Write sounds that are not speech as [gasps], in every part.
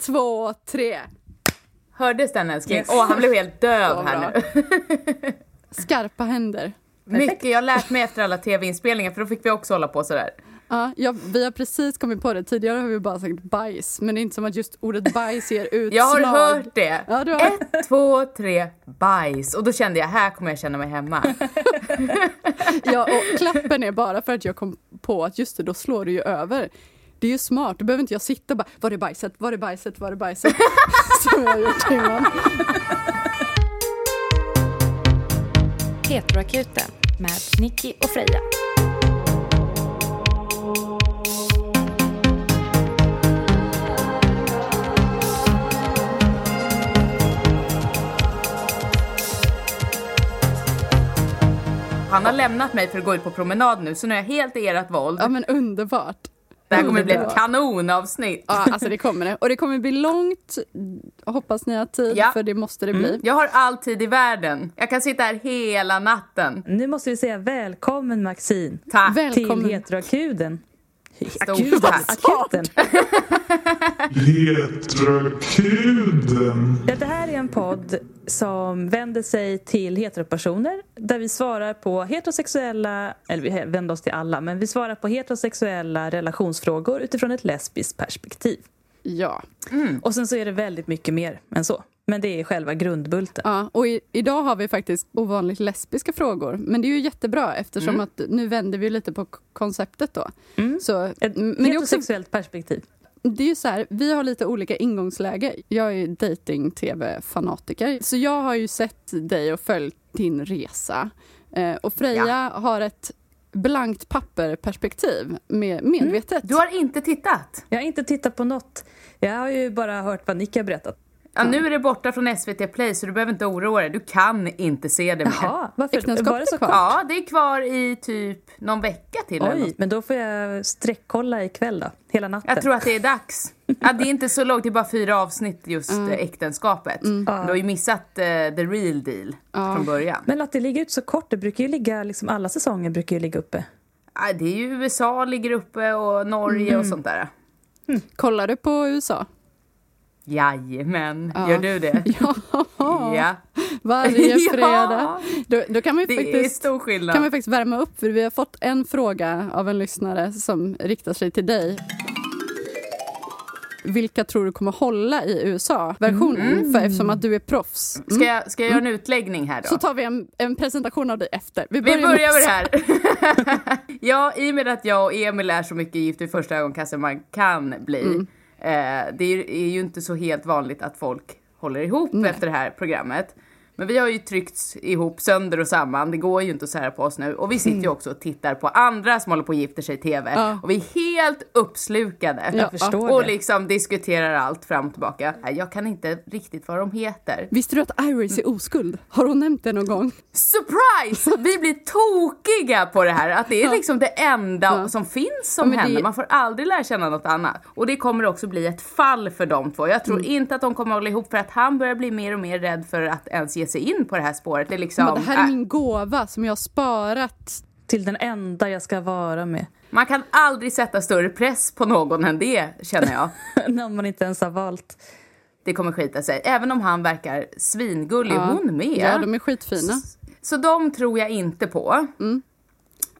två, tre. Hördes den älskling? Åh, han blev helt döv här bra. nu. [laughs] Skarpa händer. Mycket jag har lärt mig efter alla tv-inspelningar för då fick vi också hålla på sådär. Ja, ja, vi har precis kommit på det. Tidigare har vi bara sagt bajs, men det är inte som att just ordet bajs ger [laughs] utslag. Jag har hört det. Ja, du har- Ett, två, tre, bajs. Och då kände jag, här kommer jag känna mig hemma. [laughs] Ja, och klappen är bara för att jag kom på att just det, då slår du ju över. Det är ju smart, då behöver inte jag sitta och bara var är bajset, var är bajset, var är bajset? [laughs] Som jag gjort innan. Heteroakuten med Nicky och Freja. Han har lämnat mig för att gå ut på promenad nu, så nu är jag helt i ert våld. Ja men underbart. Det här kommer bli ett kanonavsnitt. Ja, alltså det kommer det. Och det kommer bli långt. Hoppas ni har tid, Ja. för det måste det bli. Jag har all tid i världen. Jag kan sitta här hela natten. Nu måste vi säga välkommen Maxine Tack. Välkommen. till Heteroakuten. Akuten. Akuten. Heterakuden. Ja, det här är en podd som vänder sig till heteropersoner där vi svarar på heterosexuella, eller vi vänder oss till alla, men vi svarar på heterosexuella relationsfrågor utifrån ett lesbiskt perspektiv. Ja. Och sen så är det väldigt mycket mer än så. Men det är själva grundbulten. ja. Och i, idag har vi faktiskt ovanligt lesbiska frågor. Men det är ju jättebra eftersom att nu vänder vi lite på konceptet då. Så, Ett men är, också, heterosexuellt perspektiv. det är ju så här, vi har lite olika ingångsläge. Jag är dating-tv-fanatiker. Så jag har ju sett dig och följt din resa. Eh, och Freja har ett blankt papper-perspektiv, med, medvetet. Du har inte tittat? Jag har inte tittat på något. Jag har ju bara hört vad Nick har berättat. Ja, nu är det borta från SVT Play så du behöver inte oroa dig. Du kan inte se det mer. Jaha, varför? Var det så kvar. kort? Ja, det är kvar i typ någon vecka till. Oj, men då får jag sträckkolla ikväll då. Hela natten. Jag tror att det är dags. Ja, det är inte så långt, det är bara fyra avsnitt just Mm. eh, äktenskapet. Du har ju missat eh, the real deal från början. Men att det ligger ut så kort, det brukar ju ligga, liksom alla säsonger brukar ju ligga uppe. Ja, det är ju USA ligger uppe och Norge Mm. och sånt där. Kollar du på USA? Jajamän, Ja. gör du det? [laughs] Ja, Ja. varje [laughs] fredag. Då, då kan, man Det är faktiskt, stor skillnad. kan man faktiskt värma upp, för vi har fått en fråga av en lyssnare som riktar sig till dig. Vilka tror du kommer hålla i USA-versionen? För eftersom att du är proffs. Mm. Ska jag, ska jag göra en utläggning här då? Så tar vi en, en presentation av dig efter. Vi börjar börjar med det här. [laughs] ja, i och med att jag och Emil är så mycket gift vid första ögonkastet man kan bli. Mm. Eh, det är, ju- är ju inte så helt vanligt att folk håller ihop efter det här programmet. Men vi har ju tryckts ihop sönder och samman. Det går ju inte att sära på oss nu. Och vi sitter ju också och tittar på andra som håller på att gifta sig i TV. Mm. Ja. Och vi är helt uppslukade. Jag förstår och det. liksom diskuterar allt fram och tillbaka. Jag kan inte riktigt vad de heter. Visste du att Iris är oskuld? Har hon nämnt det någon gång? Surprise! Vi blir tokiga på det här. Att det är liksom det enda Ja. som finns som Ja, det- händer. Man får aldrig lära känna något annat. Och det kommer också bli ett fall för de två. Jag tror Mm. inte att de kommer hålla ihop för att han börjar bli mer och mer rädd för att ens ge sig in på det här spåret. Det är liksom, det här är äh, min gåva som jag har sparat. Till den enda jag ska vara med. Man kan aldrig sätta större press på någon än det, känner jag. [laughs] Någon man inte ens har valt. Det kommer skita sig. Även om han verkar svingullig, Ja. hon med. Ja, de är skitfina. Så de tror jag inte på. Mm.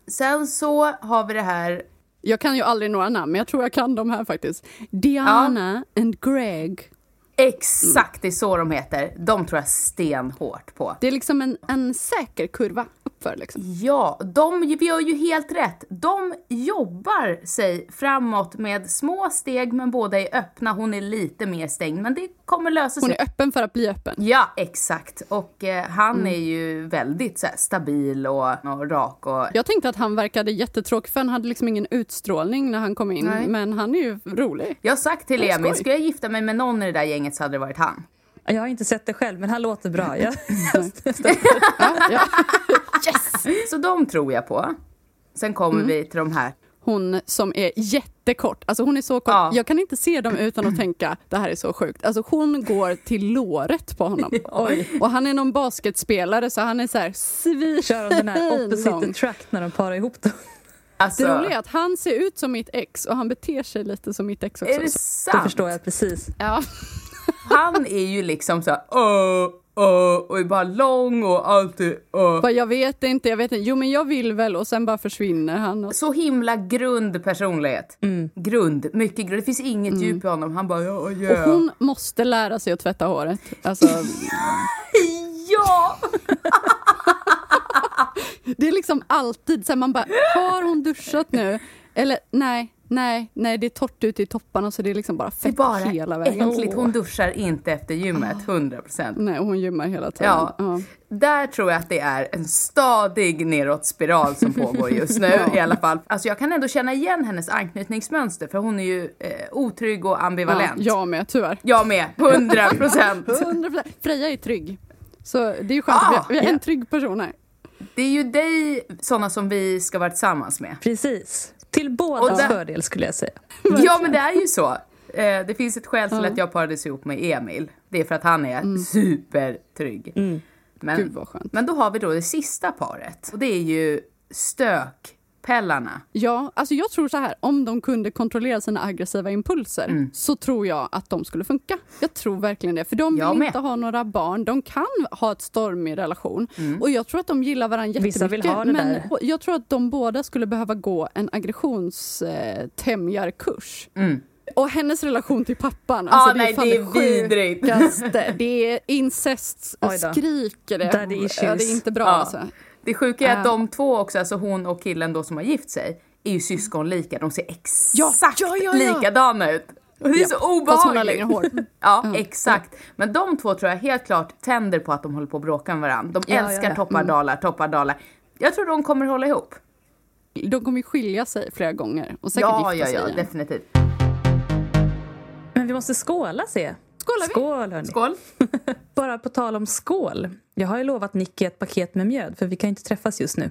Sen så har vi det här Jag kan ju aldrig några namn, men jag tror jag kan de här faktiskt. Diana and Greg. Exakt, det är så de heter. De tror jag stenhårt på. Det är liksom en, en säker kurva uppför. Liksom. Ja, de gör ju helt rätt. De jobbar sig framåt med små steg, men båda är öppna. Hon är lite mer stängd, men det kommer lösa Hon sig. är öppen för att bli öppen. Ja, exakt. Och eh, han Mm. är ju väldigt så här, stabil och, och rak och... Jag tänkte att han verkade jättetråkig, för han hade liksom ingen utstrålning när han kom in. Nej. Men han är ju rolig. Jag har sagt till Emil, ska jag gifta mig med någon i det där gänget så hade det varit han. Jag har inte sett det själv, men han låter bra. Jag, [laughs] Ja, ja. [laughs] Så de tror jag på. Sen kommer Mm. vi till de här. Hon som är jättekort. Alltså hon är så kort. Ja. Jag kan inte se dem utan att tänka det här är så sjukt. Alltså hon går till låret på honom. [laughs] Oj. Och han är någon basketspelare så han är så här Kör de den här opposite attract när de parar ihop dem? Alltså, Det roliga är att han ser ut som mitt ex och han beter sig lite som mitt ex också. är det sant? Det förstår jag precis. Ja. Han är ju liksom så här, "Åh, åh", och är bara lång och alltid åh. Bara, jag vet inte, jag vet inte. Jo men jag vill väl och sen bara försvinner han. Och... Så himla grund personlighet. Mm. Grund, mycket grund. Det finns inget djup i honom. Han bara ja, Och ja. hon måste lära sig att tvätta håret. Alltså, [laughs] Ja! [laughs] det är liksom alltid så här, man bara, har hon duschat nu? Eller nej, nej, nej det är torrt ute i topparna så det är liksom bara fett bara hela vägen. äckligt. Hon duschar inte efter gymmet, 100 procent. Nej, och hon gymmar hela tiden. Ja. Ja. Där tror jag att det är en stadig neråtspiral som pågår just nu [laughs] i alla fall. Alltså jag kan ändå känna igen hennes anknytningsmönster för hon är ju eh, otrygg och Ja, ambivalent. jag med, tyvärr. Jag med, 100 procent. [laughs] 100%. Freja är trygg. Så det är ju skönt Ah, att vi har, vi har en trygg person här. Det är ju dig, sådana som vi ska vara tillsammans med. Precis. Till bådas där- fördel skulle jag säga. Ja men det är ju så. Eh, det finns ett skäl till att jag parades ihop med Emil. Det är för att han är supertrygg. Men, Mm. Gud vad skönt. men då har vi då det sista paret. Och det är ju stökpellarna. Ja, alltså jag tror så här, om de kunde kontrollera sina aggressiva impulser Mm. så tror jag att de skulle funka. Jag tror verkligen det, för de vill inte ha några barn, de kan ha ett stormig relation och jag tror att de gillar varandra jättemycket. Vissa vill ha det men där. jag tror att de båda skulle behöva gå en aggressionstämjarkurs. Mm. Och hennes relation till pappan, Ah, alltså det nej, är fan det är vidrigt. sjukaste. Det är [laughs] incest, skriker det. Daddy issues. Ja, det är inte bra Ja. alltså. Det sjuka är att Ja. de två också, alltså hon och killen då som har gift sig, är ju syskonlika. De ser Ja, exakt ja, ja, ja. likadana ut. Och det är Ja, så Fast hon har obehagligt. längre hår. [laughs] Ja, exakt. Men de två tror jag helt klart tänder på att de håller på att bråka med varandra. De Ja, ja, älskar ja. toppar, dalar, toppar, dalar. Jag tror de kommer hålla ihop. De kommer ju skilja sig flera gånger och säkert Ja, gifta ja, sig ja, igen. definitivt. Men vi måste skåla se. Skålar vi? Skål hörni. Skål! [laughs] Bara på tal om skål. Jag har ju lovat Nicky ett paket med mjöd för vi kan inte träffas just nu.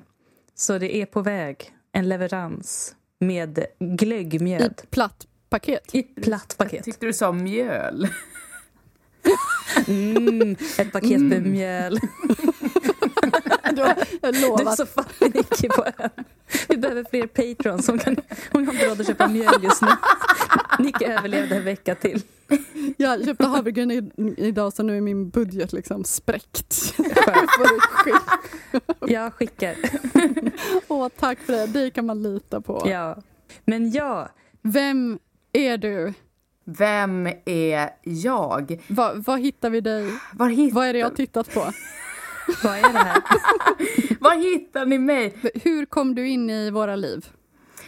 Så det är på väg en leverans med I glöggmjöd. platt paket. I platt paket. Tyckte du sa mjöl? Mm, ett paket med mjöl. [laughs] Du har jag Du är lovat. så fattig Nicky på ön. [laughs] Vi behöver fler patrons som kan... Hon har inte råd att köpa mjöl just nu. [laughs] Nicky överlevde en vecka till. Jag köpte havregryn idag så nu är min budget liksom spräckt. Jag [laughs] skickar. Åh, tack för det. Det kan man lita på. Ja. Men ja, Vem är du? Vem är jag? Va, vad hittar vi dig? Var, hitt- Vad är det jag har tittat på? vad är det här? [laughs] Var hittar ni mig? Hur kom du in i våra liv?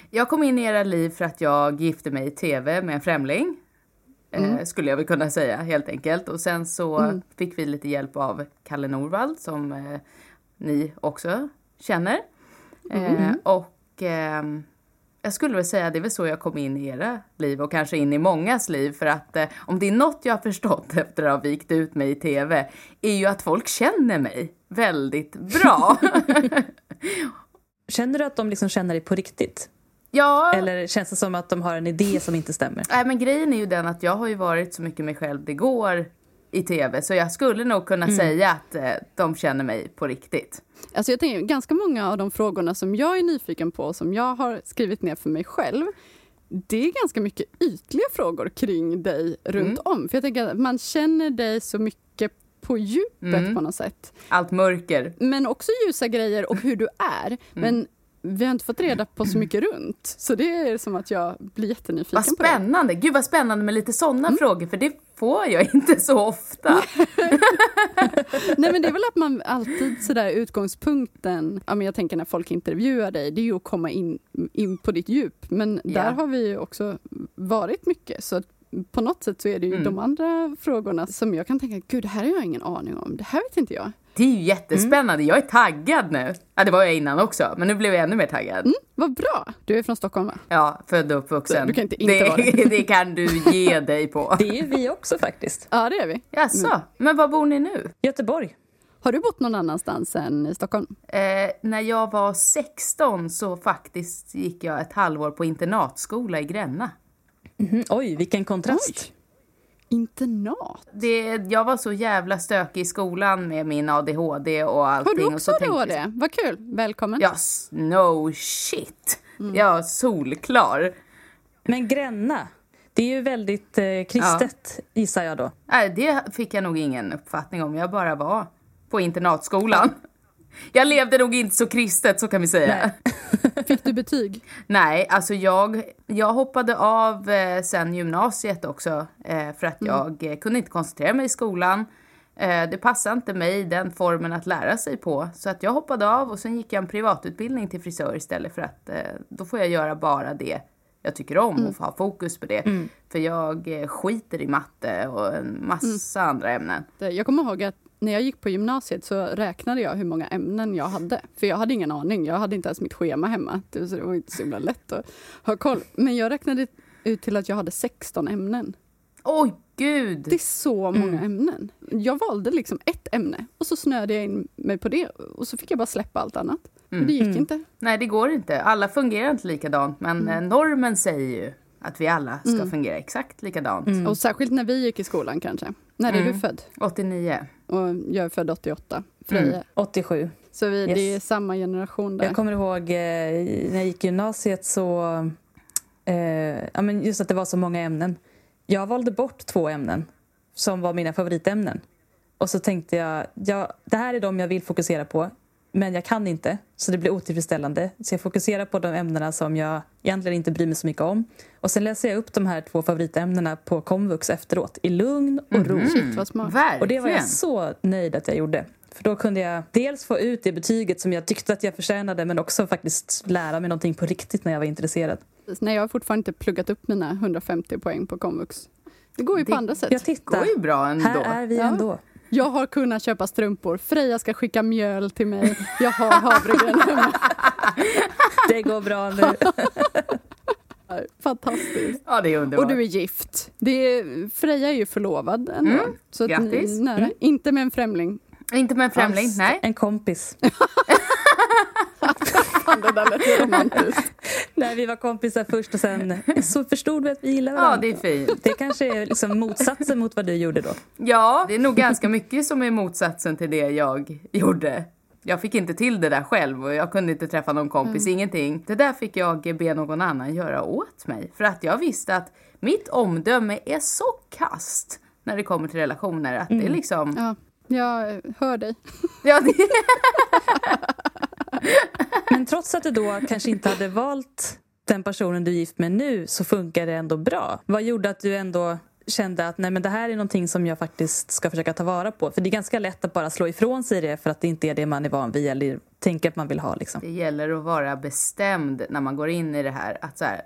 Jag kom in i era liv för att jag gifte mig i tv med en främling. Eh, skulle jag väl kunna säga helt enkelt. Och sen så fick vi lite hjälp av Kalle Norvald som eh, ni också känner. Eh, och ehm, jag skulle väl säga det är väl så jag kom in i era liv och kanske in i mångas liv. För att eh, om det är något jag har förstått [laughs] efter att ha vikt ut mig i tv är ju att folk känner mig väldigt bra. [laughs] Känner du att de liksom känner dig på riktigt? ja, Eller känns det som att de har en idé som inte stämmer? Nej, men grejen är ju den att jag har ju varit så mycket mig själv det går i tv så jag skulle nog kunna säga att eh, de känner mig på riktigt. Alltså jag tänker, ganska många av de frågorna som jag är nyfiken på, som jag har skrivit ner för mig själv, det är ganska mycket ytliga frågor kring dig runt om. För jag tänker att man känner dig så mycket på djupet på något sätt. Allt mörker. Men också ljusa grejer och hur du är. Men vi har inte fått reda på så mycket runt. Så det är som att jag blir jättenyfiken Vad på det. spännande! Gud vad spännande med lite sådana frågor för det får jag inte så ofta. [laughs] Nej men det är väl att man alltid sådär utgångspunkten, ja men jag tänker när folk intervjuar dig, det är ju att komma in, in på ditt djup. Men Ja. där har vi ju också varit mycket. Så på något sätt så är det ju Mm. de andra frågorna som jag kan tänka, gud det här har jag ingen aning om, det här vet inte jag. Det är ju jättespännande, jag är taggad nu. Ja det var jag innan också men nu blev jag ännu mer taggad. Vad bra! Du är från Stockholm va? Ja, född och uppvuxen. Du kan inte inte det, vara det. [laughs] det kan du ge dig på. Det är vi också faktiskt. Ja det är vi. Jaså, men var bor ni nu? Göteborg. Har du bott någon annanstans än i Stockholm? Eh, när jag var 16 så faktiskt gick jag ett halvår på internatskola i Gränna. Mhm, Oj, vilken kontrast. Oj. Internat? Det, jag var så jävla stökig i skolan med min ADHD och allting. Har du och också så tänkte- ADHD? Vad kul, välkommen. Ja, s- no shit. Ja, solklar. Men Gränna, det är ju väldigt eh, kristet gissar jag då. Nej, det fick jag nog ingen uppfattning om. Jag bara var på internatskolan. Jag levde nog inte så kristet, så kan vi säga. Nej. [laughs] Fick du betyg? Nej, alltså jag, jag hoppade av eh, sen gymnasiet också eh, för att jag eh, kunde inte koncentrera mig i skolan. Eh, det passade inte mig den formen att lära sig på. Så att jag hoppade av och sen gick jag en privatutbildning till frisör istället för att då får jag göra bara det jag tycker om och få ha fokus på det. För jag skiter i matte och en massa andra ämnen. Jag kommer ihåg att när jag gick på gymnasiet så räknade jag hur många ämnen jag hade. För jag hade ingen aning. Jag hade inte ens mitt schema hemma. Det så det var inte så himla lätt att ha koll. Men jag räknade ut till att jag hade 16 ämnen. Oj, gud! Det är så många ämnen. Jag valde liksom ett ämne och så snöade jag in mig på det och så fick jag bara släppa allt annat. Men det gick inte. Nej, det går inte. Alla fungerar inte likadant, men eh, normen säger ju att vi alla ska fungera exakt likadant. Och särskilt när vi gick i skolan kanske. När är du född? 89. Och jag är född 88. Freja. 87. Så vi, Yes. det är samma generation där. Jag kommer ihåg eh, när jag gick i gymnasiet så... Eh, ja, men just att det var så många ämnen. Jag valde bort två ämnen som var mina favoritämnen. Och så tänkte jag, ja, det här är de jag vill fokusera på. Men jag kan inte, så det blir otillfredsställande. Så jag fokuserar på de ämnena som jag egentligen inte bryr mig så mycket om. Och sen läser jag upp de här två favoritämnena på komvux efteråt i lugn och ro. Shit vad smart. Verkligen. Och det var jag så nöjd att jag gjorde. För då kunde jag dels få ut det betyget som jag tyckte att jag förtjänade men också faktiskt lära mig någonting på riktigt när jag var intresserad. Nej, jag har fortfarande inte pluggat upp mina 150 poäng på komvux. Det går ju på Det- andra sätt. Jag Det tittar, går ju bra ändå. här är vi Ja. ändå. Jag har kunnat köpa strumpor. Freja ska skicka mjöl till mig. Jag har havregryn hemma. [laughs] Det går bra nu. [laughs] Fantastiskt. Ja, det är underbart. Och du är gift. Det är, Freja är ju förlovad ändå. Mm, Så att ni grattis. är nära. Inte med en främling. Inte med en främling, Alls. nej. En kompis. [laughs] Fan, det där lät ju romantiskt. [laughs] Nej, vi var kompisar först och sen så förstod vi att vi gillar Ja, varandra. det är fint. Det kanske är liksom motsatsen mot vad du gjorde då. Ja, det är nog ganska mycket som är motsatsen till det jag gjorde. Jag fick inte till det där själv och jag kunde inte träffa någon kompis, ingenting. Det där fick jag be någon annan göra åt mig. För att jag visste att mitt omdöme är så kast när det kommer till relationer att det är liksom... Ja, jag hör dig. Ja, det... [laughs] [laughs] Men trots att du då kanske inte hade valt den personen du är gift med nu så funkar det ändå bra. Vad gjorde att du ändå kände att nej men det här är någonting som jag faktiskt ska försöka ta vara på? För det är ganska lätt att bara slå ifrån sig det för att det inte är det man är van vid eller tänker att man vill ha liksom. Det gäller att vara bestämd när man går in i det här. Att så här,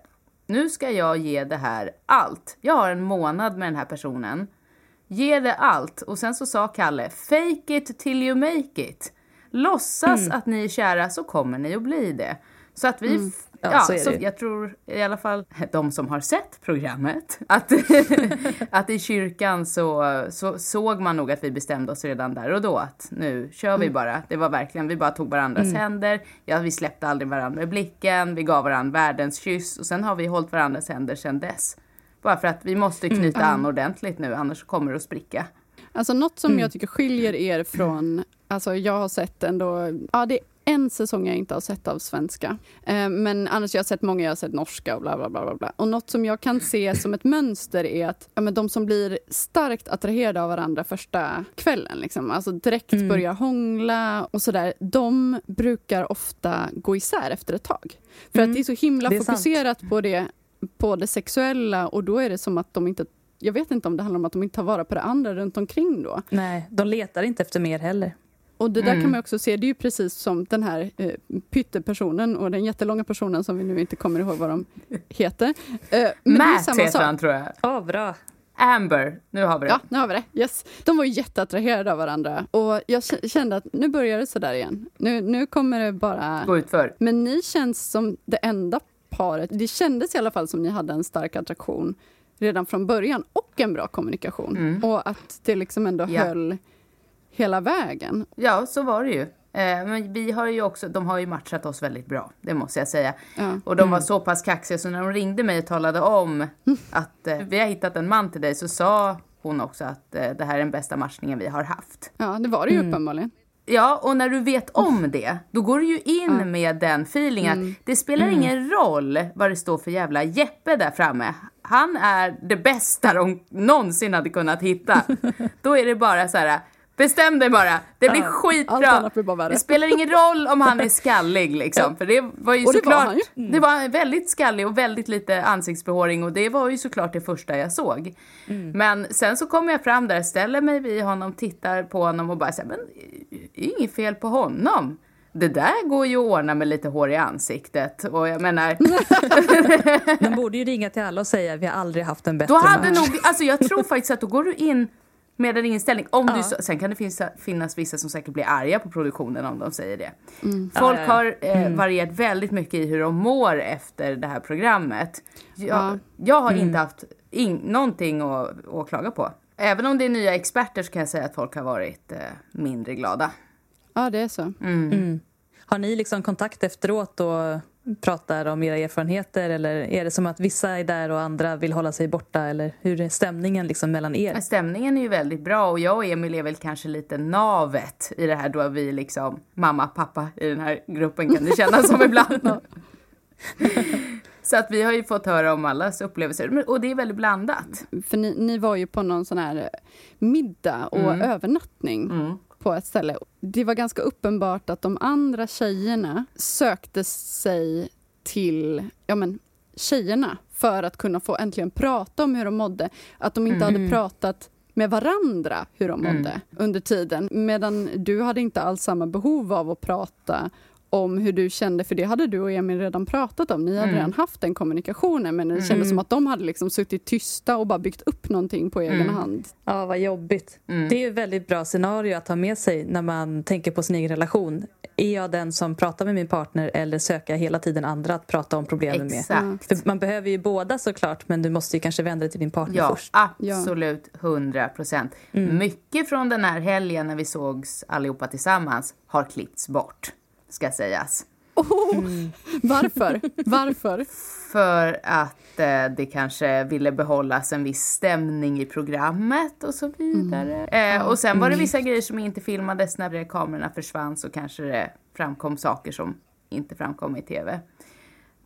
nu ska jag ge det här allt. Jag har en månad med den här personen. Ge det allt. Och sen så sa Kalle, fake it till you make it. Låtsas att ni är kära så kommer ni att bli det. Så att vi... f- Ja, Ja, så så jag tror i alla fall [laughs] de som har sett programmet att, [laughs] att i kyrkan så, så såg man nog att vi bestämde oss redan där och då att nu kör vi bara. Det var verkligen, vi bara tog varandras händer. Ja, vi släppte aldrig varandra i blicken. Vi gav varandra världens kyss och sen har vi hållit varandras händer sedan dess. Bara för att vi måste knyta an ordentligt nu, annars kommer det att spricka. Alltså något som jag tycker skiljer er från, alltså jag har sett ändå, ja det är en säsong jag inte har sett av svenska. Eh, men annars jag har sett många, jag har sett norska och bla bla bla. bla. Och något som jag kan se som ett mönster är att ja, men de som blir starkt attraherade av varandra första kvällen, liksom, alltså direkt börjar hångla och sådär, de brukar ofta gå isär efter ett tag. För att det är så himla är sant. fokuserat på det, på det sexuella och då är det som att de inte jag vet inte om det handlar om att de inte tar vara på det andra runt omkring då. Nej, de letar inte efter mer heller. Och det där kan man också se, det är ju precis som den här eh, pyttepersonen och den jättelånga personen som vi nu inte kommer ihåg vad de heter. Eh, men det är Matt samma heter han tror jag. Ja, bra. Amber, nu har vi det. Ja, nu har vi det. Yes. De var jätteattraherade av varandra och jag kände att nu börjar det sådär igen. Nu, nu kommer det bara... Gå ut för. Men ni känns som det enda paret, det kändes i alla fall som ni hade en stark attraktion redan från början och en bra kommunikation. Och att det liksom ändå Ja. höll hela vägen. Ja, så var det ju. Eh, men vi har ju också, de har ju matchat oss väldigt bra, det måste jag säga. Ja. Och de var så pass kaxiga så när de ringde mig och talade om [laughs] att eh, vi har hittat en man till dig så sa hon också att eh, det här är den bästa matchningen vi har haft. Ja, det var det ju uppenbarligen. Ja, och när du vet om det, då går du ju in med den feelingen att det spelar ingen roll vad det står för jävla Jeppe där framme. Han är det bästa de någonsin hade kunnat hitta. [laughs] då är det bara så här, bestäm dig bara, det blir allt skitbra. blir. Det spelar ingen roll om han är skallig liksom, för det var ju Och det var såklart, han ju. det var väldigt skallig och väldigt lite ansiktsbehåring och det var ju såklart det första jag såg. Mm. Men sen så kommer jag fram där, ställer mig vid honom, tittar på honom och bara säger men det är inget fel på honom. Det där går ju att ordna med lite hår i ansiktet och jag menar, [laughs] De borde ju ringa till alla och säga vi har aldrig haft en bättre då hade match. nog, alltså jag tror faktiskt att då går du in med en inställning. Om du, så- sen kan det finnas, finnas vissa som säkert blir arga på produktionen om de säger det. Folk Ja, ja, ja. har eh, varierat väldigt mycket i hur de mår efter det här programmet. Jag, Ja. jag har inte haft in, någonting att, att klaga på. Även om det är nya experter så kan jag säga att folk har varit eh, mindre glada. Ja, det är så. Har ni liksom kontakt efteråt och pratar om era erfarenheter eller är det som att vissa är där och andra vill hålla sig borta eller hur är stämningen liksom mellan er? Men Stämningen är ju väldigt bra och jag och Emil är väl kanske lite navet i det här då vi liksom mamma, pappa i den här gruppen kan det kännas som ibland. [laughs] [laughs] Så att vi har ju fått höra om allas upplevelser och det är väldigt blandat. För ni, ni var ju på någon sån här middag och övernattning på ett ställe. Det var ganska uppenbart att de andra tjejerna sökte sig till ja men, tjejerna för att kunna få äntligen prata om hur de mådde. Att de inte hade pratat med varandra hur de mådde under tiden. Medan du hade inte alls samma behov av att prata om hur du kände, för det hade du och Emil redan pratat om. Ni hade redan haft den kommunikationen, men det kändes som att de hade liksom suttit tysta och bara byggt upp någonting på egen hand. Ja, vad jobbigt. Det är ett väldigt bra scenario att ha med sig när man tänker på sin egen relation. Är jag den som pratar med min partner eller söker jag hela tiden andra att prata om problemen med? Exakt. För man behöver ju båda såklart, men du måste ju kanske vända dig till din partner Ja, först. absolut. 100 procent. Mycket från den här helgen när vi sågs allihopa tillsammans har klippts bort, ska sägas. Oh, Varför? Varför? För att eh, det kanske ville behållas en viss stämning i programmet och så vidare. Eh, och sen var det vissa grejer som inte filmades när kamerorna försvann så kanske det framkom saker som inte framkom i tv.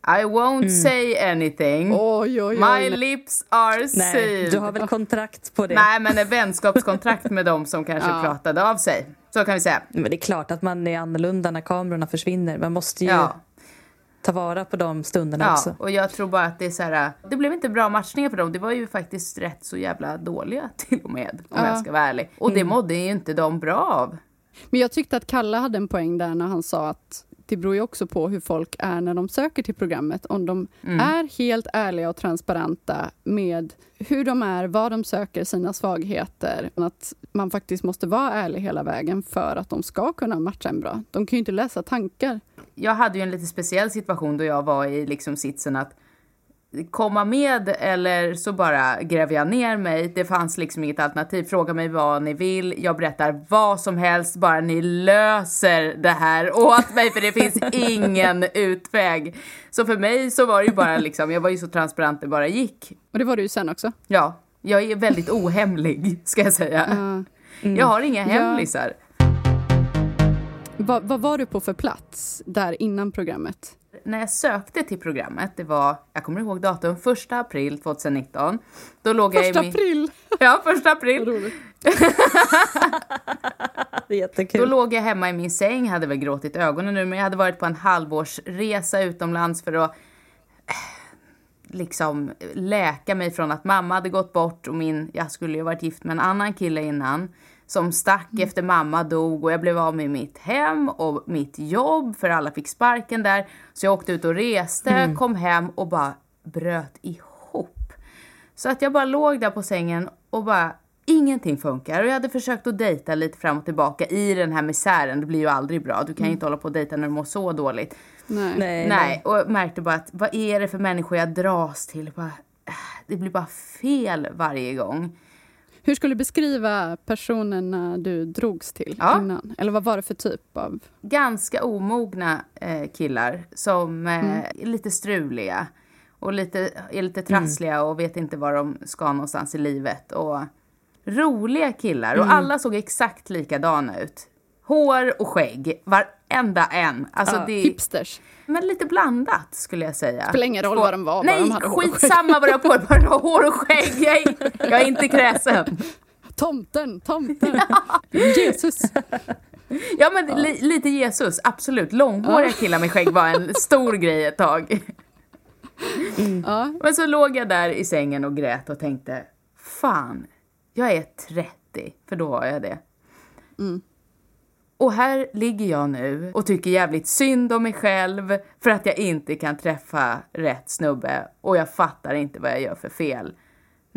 I won't say anything. Oj, oj, oj. My lips are Nej, sealed. du har väl kontrakt på det? Nej, men ett vänskapskontrakt med dem som kanske Ja. pratade av sig. Så kan vi säga. Men det är klart att man är annorlunda när kamerorna försvinner. Man måste ju Ja. ta vara på de stunderna Ja, också. och jag tror bara att det är så här, det blev inte bra matchningar för dem. Det var ju faktiskt rätt så jävla dåliga [laughs] till och med, om Ja. jag ska vara ärlig. Och det mådde ju inte de bra av. Men jag tyckte att Kalle hade en poäng där när han sa att det beror ju också på hur folk är när de söker till programmet. Om de är helt ärliga och transparenta med hur de är, vad de söker, sina svagheter. Att man faktiskt måste vara ärlig hela vägen för att de ska kunna matcha en bra. De kan ju inte läsa tankar. Jag hade ju en lite speciell situation då jag var i liksom sitsen att komma med eller så bara gräver jag ner mig. Det fanns liksom inget alternativ. Fråga mig vad ni vill. Jag berättar vad som helst, bara ni löser det här [laughs] åt mig för det finns ingen utväg. Så för mig så var det ju bara liksom, jag var ju så transparent det bara gick. Och det var du ju sen också. Ja, jag är väldigt ohemlig ska jag säga. Ja. Jag har inga Ja. hemlisar. Vad, vad var du på för plats där innan programmet? När jag sökte till programmet, det var, jag kommer ihåg datum, första april 2019. Då låg jag Första i min... april! [laughs] Ja, första Vad april. roligt. [laughs] Det är jättekul. Då låg jag hemma i min säng, hade väl gråtit ögonen nu, men jag hade varit på en halvårsresa utomlands för att eh, liksom läka mig från att mamma hade gått bort och min, jag skulle ju varit gift med en annan kille innan som stack efter mamma dog och jag blev av med mitt hem och mitt jobb för alla fick sparken där. Så jag åkte ut och reste, kom hem och bara bröt ihop. Så att jag bara låg där på sängen och bara ingenting funkar. Och jag hade försökt att dejta lite fram och tillbaka i den här misären. Det blir ju aldrig bra. Du kan ju inte hålla på och dejta när du mår så dåligt. Nej. Nej, Nej, och jag märkte bara att vad är det för människor jag dras till? Bara, äh, det blir bara fel varje gång. Hur skulle du beskriva personerna du drogs till Ja. innan? Eller vad var det för typ av... Ganska omogna eh, killar som eh, är lite struliga och lite, är lite trassliga och vet inte var de ska någonstans i livet. Och roliga killar och alla såg exakt likadana ut. Hår och skägg, varenda en. Alltså Ja, det, Hipsters. men lite blandat skulle jag säga. Spelar ingen roll Två- vad de var, bara Nej, de hade hår och skägg. skitsamma vad de har på bara de har hår och skägg. Jag är, jag är inte kräsen. Tomten, tomten. Jesus. Ja men li, lite Jesus, absolut. Långhåriga killar med skägg var en stor grej ett tag. Ja. Men så låg jag där i sängen och grät och tänkte, fan, jag är 30, för då var jag det. Och här ligger jag nu och tycker jävligt synd om mig själv för att jag inte kan träffa rätt snubbe och jag fattar inte vad jag gör för fel.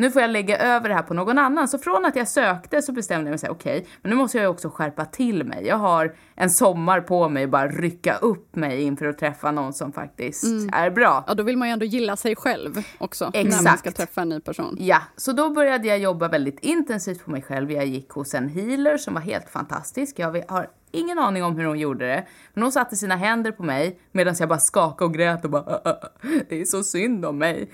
Nu får jag lägga över det här på någon annan. Så från att jag sökte så bestämde jag mig säga okej, men nu måste jag ju också skärpa till mig. Jag har en sommar på mig att bara rycka upp mig inför att träffa någon som faktiskt är bra. ja, då vill man ju ändå gilla sig själv också. När man Exakt. ska träffa en ny person. Ja, så då började jag jobba väldigt intensivt på mig själv. Jag gick hos en healer som var helt fantastisk. Jag har ingen aning om hur hon gjorde det. Men hon satte sina händer på mig medan jag bara skakade och grät och bara "Ah, ah, ah, det är så synd om mig.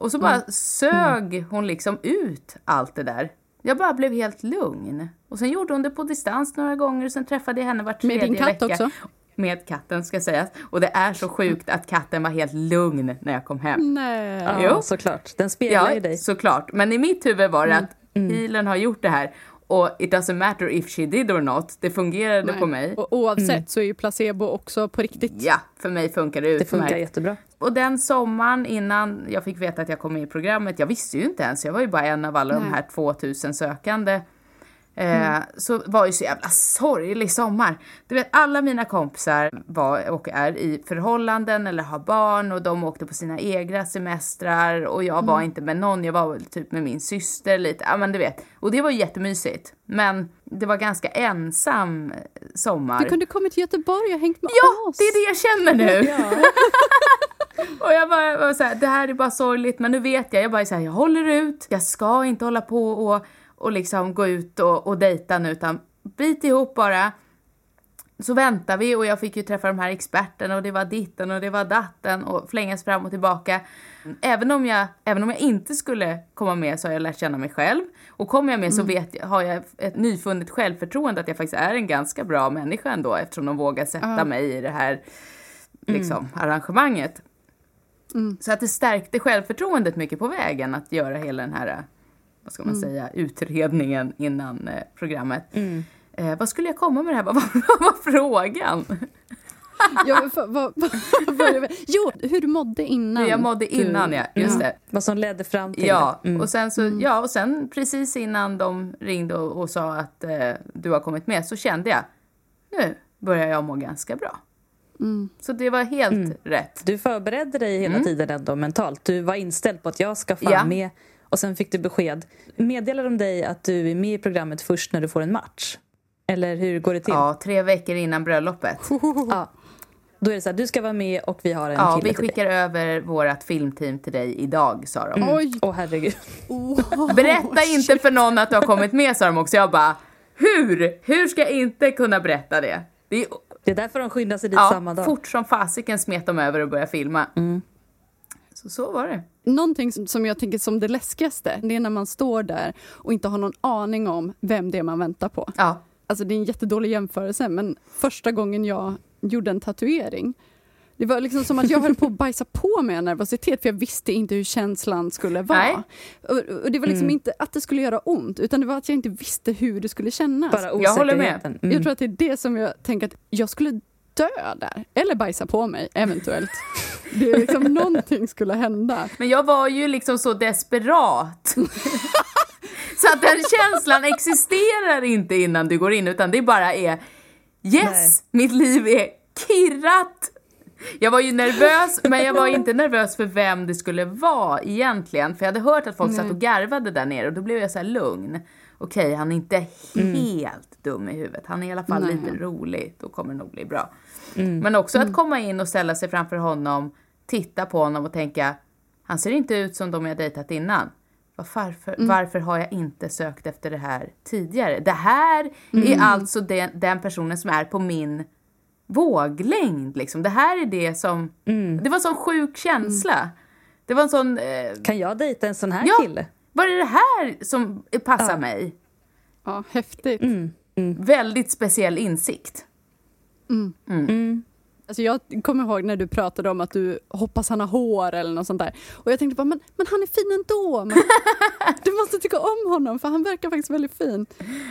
Och så bara sög hon liksom ut allt det där. Jag bara blev helt lugn. Och sen gjorde hon det på distans några gånger och sen träffade jag henne var Med tredje din katt vecka. också? Med katten ska sägas. Och det är så sjukt att katten var helt lugn när jag kom hem. Nej. Ja, Jo. såklart. Den speglar ju Ja, dig. såklart. Men i mitt huvud var det att healern har gjort det här och it doesn't matter if she did or not. Det fungerade Nej. på mig. Och oavsett så är ju placebo också på riktigt. Ja, för mig funkar det Det utmärkt. funkar jättebra. Och den sommaren innan jag fick veta att jag kom med i programmet, jag visste ju inte ens, jag var ju bara en av alla de Nej. här 2000 sökande. Eh, Så var ju så jävla sorglig sommar. Du vet, alla mina kompisar var och är i förhållanden eller har barn och de åkte på sina egna semestrar och jag var inte med någon, jag var väl typ med min syster lite, ja men du vet. Och det var ju jättemysigt. Men det var ganska ensam sommar. Du kunde kommit till Göteborg och hängt med Ja, oss. det är det jag känner nu. [laughs] [laughs] Och jag bara var så här, det här är bara sorgligt, men nu vet jag. Jag bara så här, jag håller ut. Jag ska inte hålla på och, och liksom gå ut och, och dejta nu, utan bit ihop bara. Så väntar vi och jag fick ju träffa de här experterna och det var ditten och det var datten och flängas fram och tillbaka. Även om jag, även om jag inte skulle komma med så har jag lärt känna mig själv. Och kommer jag med så vet jag, har jag ett nyfunnet självförtroende att jag faktiskt är en ganska bra människa ändå eftersom de vågar sätta mig i det här liksom, arrangemanget. Så att det stärkte självförtroendet mycket på vägen att göra hela den här, vad ska man säga, utredningen innan eh, programmet. Eh, vad skulle jag komma med det här? Vad [laughs] var, vad var frågan? [laughs] Ja, för, vad, [laughs] vad, vi- jo, hur du mådde innan. Jag mådde innan, du, ja. Just det. Vad som ledde fram till Ja, det. Mm. och sen så, ja, och sen precis innan de ringde och, och sa att eh, du har kommit med så kände jag, nu börjar jag må ganska bra. Så det var helt rätt. Du förberedde dig hela tiden ändå mentalt. Du var inställd på att jag ska fan Mm. Ja. med. Och sen fick du besked. Meddelar de dig att du är med i programmet först när du får en match? Eller hur går det till? Ja, tre veckor innan bröllopet. [laughs] Ja. Då är det så här, du ska vara med och vi har en Ja, kille vi till dig. skickar över vårt filmteam till dig idag, sa de. Oj, Åh herregud. Berätta inte för någon att du har kommit med, sa de också. Jag bara, hur? Hur ska jag inte kunna berätta det? Det är, Det är därför de skyndar sig dit ja, samma dag. fort som fasiken smet de över och började filma. Så, så var det. Någonting som, som jag tänker som det läskigaste, det är när man står där och inte har någon aning om vem det är man väntar på. Ja. Alltså det är en jättedålig jämförelse, men första gången jag gjorde en tatuering, det var liksom som att jag höll på att bajsa på mig av nervositet, för jag visste inte hur känslan skulle vara. Nej. Och, och det var liksom inte att det skulle göra ont, utan det var att jag inte visste hur det skulle kännas. Bara Jag håller med. Mm. Jag tror att det är det som jag tänker att jag skulle dö där, eller bajsa på mig, eventuellt. Det är liksom [laughs] någonting skulle hända. Men jag var ju liksom så desperat. så att den känslan existerar inte innan du går in, utan det bara är yes, mitt liv är kirrat. Jag var ju nervös, men jag var inte nervös för vem det skulle vara egentligen. För jag hade hört att folk satt och garvade där nere och då blev jag så här lugn. Okej, han är inte helt dum i huvudet. Han är i alla fall Nej. lite rolig. Då kommer det nog bli bra. Men också att komma in och ställa sig framför honom, titta på honom och tänka, han ser inte ut som de jag dejtat innan. Varför, varför har jag inte sökt efter det här tidigare? Det här är alltså den, den personen som är på min våglängd. Liksom. Det här är det som... Det var en sån sjuk känsla. Det var en sån... Eh, Kan jag dejta en sån här Ja. kille? var det det här som passar mig? Ja, häftigt. väldigt speciell insikt. Alltså jag kommer ihåg när du pratade om att du hoppas han har hår eller något sånt där. Och jag tänkte bara, men, men han är fin ändå. Men, [laughs] du måste tycka om honom för han verkar faktiskt väldigt fin.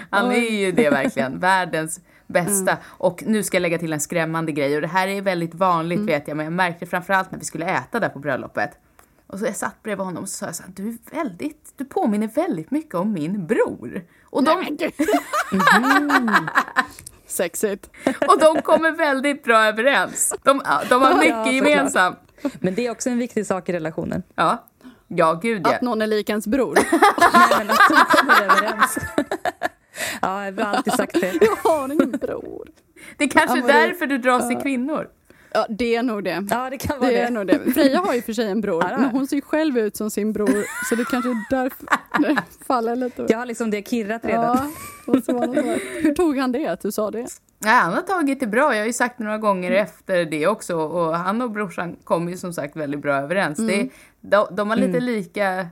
Han är ju det verkligen, [laughs] världens bästa. Och nu ska jag lägga till en skrämmande grej och det här är väldigt vanligt vet jag, men jag märkte framförallt när vi skulle äta där på bröllopet. Och så jag satt bredvid honom och så sa jag så här, du är väldigt, du påminner väldigt mycket om min bror. Och de, Nej, gud. [laughs] Sexigt. och de kommer väldigt bra överens. De, de har Ja, mycket såklart. gemensamt. Men det är också en viktig sak i relationen. Ja, ja gud ja. Att någon är lik ens bror. [laughs] Nej, men att de kommer överens. [laughs] [laughs] Ja, jag har alltid sagt det. [laughs] Jag har ingen bror. Det är kanske är det- därför du dras till kvinnor. Ja, det är nog det. Ja, det kan vara Det det. är nog det. Freja har ju för sig en bror, Ja, det men hon ser ju själv ut som sin bror, så det kanske är därför [laughs] det faller lite. Jag har liksom det kirrat redan. Ja, och så det. Hur tog han det, att du sa det? Ja, han har tagit det bra. Jag har ju sagt det några gånger efter det också. Och han och brorsan kommer ju som sagt väldigt bra överens. Det, de, de har lite lika,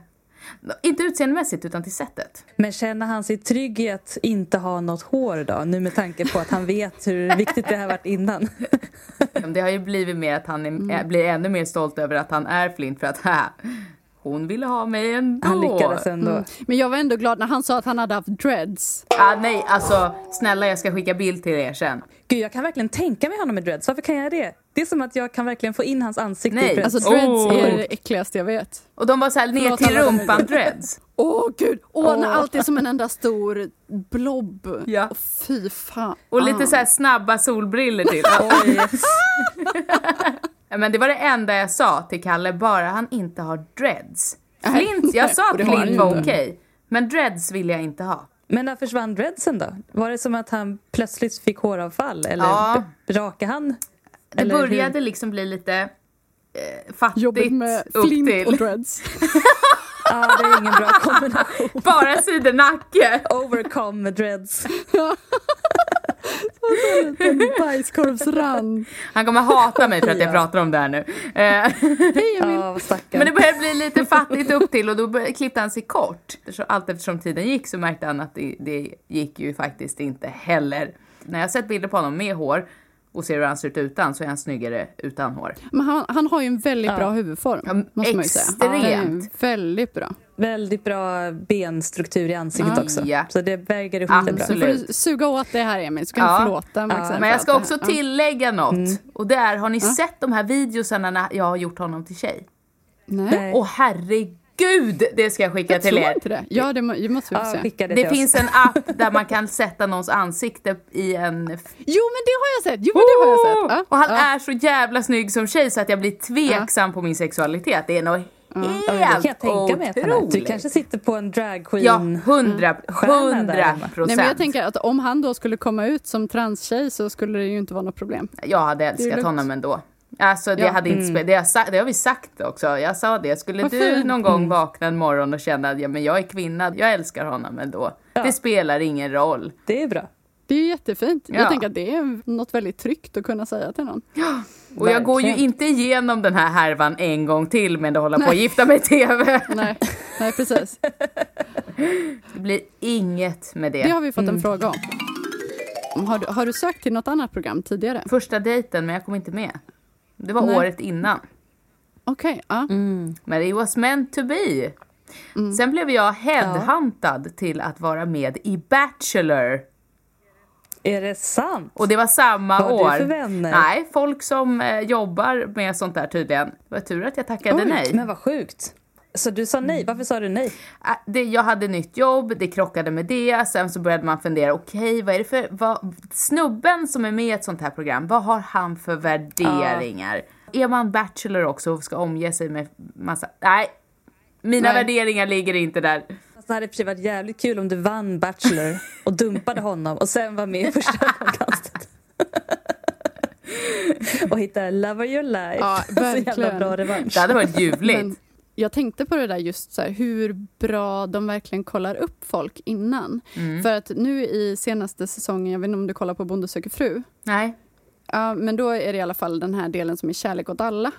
inte utseendemässigt utan till sättet. Men känner han sig trygg i att inte ha något hår då? Nu med tanke på att han vet hur viktigt det har varit innan. Det har ju blivit mer att han är, är- blir ännu mer stolt över att han är flint för att haha, hon ville ha mig ändå. Han lyckades ändå. Mm. Men jag var ändå glad när han sa att han hade haft dreads. Ah, nej, alltså snälla jag ska skicka bild till er sen. Gud, jag kan verkligen tänka mig honom med dreads. Varför kan jag det? Det är som att jag kan verkligen få in hans ansikte Nej. i dreads. Alltså dreads Oh. är det äckligaste jag vet. Och de var så här ner till rumpan dreads. [laughs] Åh gud, åh, när Åh. allt är som en enda stor blob. Ja. Åh, fy fan. Och lite så här snabba solbriller till. [laughs] Men det var det enda jag sa till Kalle, bara han inte har dreads. Flint, jag sa [laughs] att Flint var okej. Men dreads vill jag inte ha. Men när försvann dreadsen då? Var det som att han plötsligt fick håravfall? Eller Ja. rakade han? Det Eller hur? började liksom bli lite eh, fattigt Jobbigt med upp flint till och dreads. [laughs] Ja, det är ingen bra kombination. bara sidernacke. [laughs] Overcome med dreads. [laughs] En bajskorvsrand. Han kommer hata mig för att jag pratar om det här nu. Eh. Men det började bli lite fattigt upp till och då klippte han sig kort. Så allt eftersom tiden gick så märkte han att det, det gick ju faktiskt inte heller. När jag sett bilder på honom med hår och ser hur han ser ut utan så är han snyggare utan hår. Men han, han har ju en väldigt Ja. bra huvudform. Ja, måste man ju säga. extremt. Är väldigt bra. Väldigt bra benstruktur i ansiktet Ja. också. Ja. Så det väger ihop det bra. Nu får du suga åt det här Emil, så kan Ja. du förlåta Max. Ja. Men jag ska också. Ja. tillägga något. Och det är, har ni sett de här videosarna när jag har gjort honom till tjej? Nej. Åh herregud, det ska jag skicka jag till tror er. inte det. Ja, det må, det måste vi Ja, se. skicka det, Det finns en app där man kan sätta någons ansikte i en... Jo, men det har jag sett! Jo, men det har jag sett. Ja. Och han ja. är så jävla snygg som tjej så att jag blir tveksam på min sexualitet. Det är nog Ja, det helt kan jag tänka mig att. Du kanske sitter på en dragqueen. Ja, hundra, hundra procent. Nej, men jag tänker att om han då skulle komma ut som transtjej så skulle det ju inte vara något problem. Jag hade älskat honom ändå. Alltså det, Ja. hade inte spe- det, har det har vi sagt också. Jag sa det. Skulle Vad du fint. någon gång vakna en morgon och känna att ja, men jag är kvinna, jag älskar honom ändå. Ja. Det spelar ingen roll. Det är bra. Det är jättefint. Ja. Jag tänker att det är något väldigt tryggt att kunna säga till någon. Och jag går ju inte igenom den här härvan en gång till med att hålla på att gifta mig i TV. [laughs] Nej, nej precis. Det blir inget med det. Det har vi fått en fråga om. Har du, har du sökt till något annat program tidigare? Första dejten, men jag kom inte med. Det var Nej. året innan. Okej, ja. Men it was meant to be. Mm. Sen blev jag headhuntad till att vara med i Bachelor. Är det sant? Och det var samma Vad har du år. för vänner? Nej, folk som eh, jobbar med sånt där tydligen. Det var tur att jag tackade Oj, nej. Men vad sjukt. Så du sa nej. Varför sa du nej? Äh, Det, jag hade nytt jobb, det krockade med det. Sen så började man fundera, okej vad är det för, vad, snubben som är med i ett sånt här program, vad har han för värderingar? Är man bachelor också och ska omge sig med massa, nej. Mina Nej. värderingar ligger inte där. Det hade i och för sig varit jävligt kul om du vann Bachelor och dumpade honom och sen var med i första [laughs] ögonkastet. och hittade Love of your life. Ja, [laughs] Så jävla verkligen. bra revansch. Det hade varit ljuvligt. Jag tänkte på det där just så här, hur bra de verkligen kollar upp folk innan. Mm. För att nu i senaste säsongen, jag vet inte om du kollar på Bonde söker fru, Nej. Ja, men då är det i alla fall den här delen som är kärlek åt alla.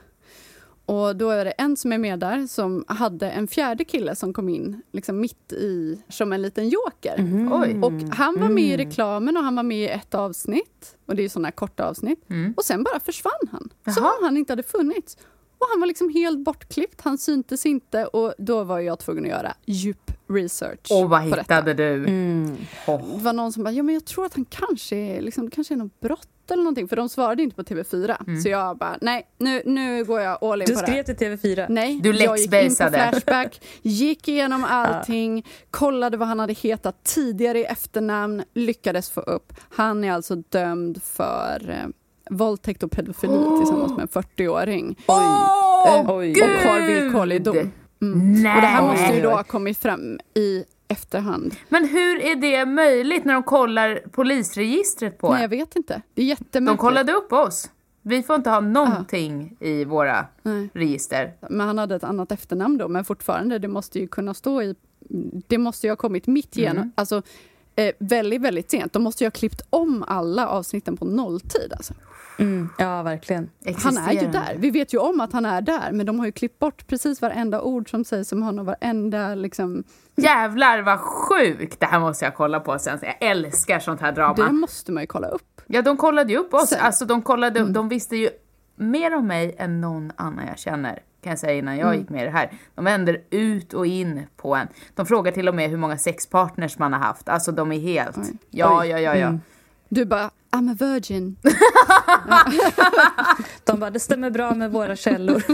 och då är det en som är med där som hade en fjärde kille som kom in liksom mitt i, som en liten joker. Oj. Och han var med i reklamen och han var med i ett avsnitt. Och det är sådana här korta avsnitt. Mm. Och sen bara försvann han. Som Jaha. om han inte hade funnits. Och han var liksom helt bortklippt, han syntes inte och då var jag tvungen att göra djup research. Och vad på detta. hittade du? Mm. Oh. Det var någon som bara, ja men jag tror att han kanske är, liksom, det kanske är något brott eller någonting. För de svarade inte på TV4. Så jag bara, nej nu, nu går jag all in Du på det här. skrev till TV4. Nej, Du jag gick in på. Flashback, gick igenom [laughs] allting, kollade vad han hade hetat tidigare i efternamn, lyckades få upp. Han är alltså dömd för eh, våldtäkt och pedofili tillsammans med en 40-åring. [gasps] Åh, Eh, oj. och har villkorlig dom. Mm. Och det här måste ju Oj, då oj. ha kommit fram i efterhand. Men hur är det möjligt när de kollar polisregistret på Nej, jag vet inte. Det är De jättemärkligt. kollade upp oss. Vi får inte ha någonting i våra Nej. register. Men han hade ett annat efternamn då, men fortfarande, det måste ju kunna stå i... Det måste ju ha kommit mitt igenom, Mm. alltså eh, väldigt, väldigt sent. De måste ju ha klippt om alla avsnitten på nolltid alltså. Mm. Ja, verkligen. Han är ju där. Vi vet ju om att han är där, men de har ju klippt bort precis varenda ord som sägs om honom, varenda liksom... Jävlar vad sjukt! Det här måste jag kolla på sen. Jag älskar sånt här drama. Det måste man ju kolla upp. Ja, de kollade ju upp oss. Sen- Mm. Alltså, de, kollade, de visste ju mer om mig än någon annan jag känner. Kan jag säga innan jag Mm. gick med i det här. De vänder ut och in på en. De frågar till och med hur många sexpartners man har haft. Alltså de är helt... Oj. Ja, Oj. ja, ja, ja. Mm. Du bara, I'm a virgin. [laughs] De bara, det stämmer bra med våra källor. [laughs]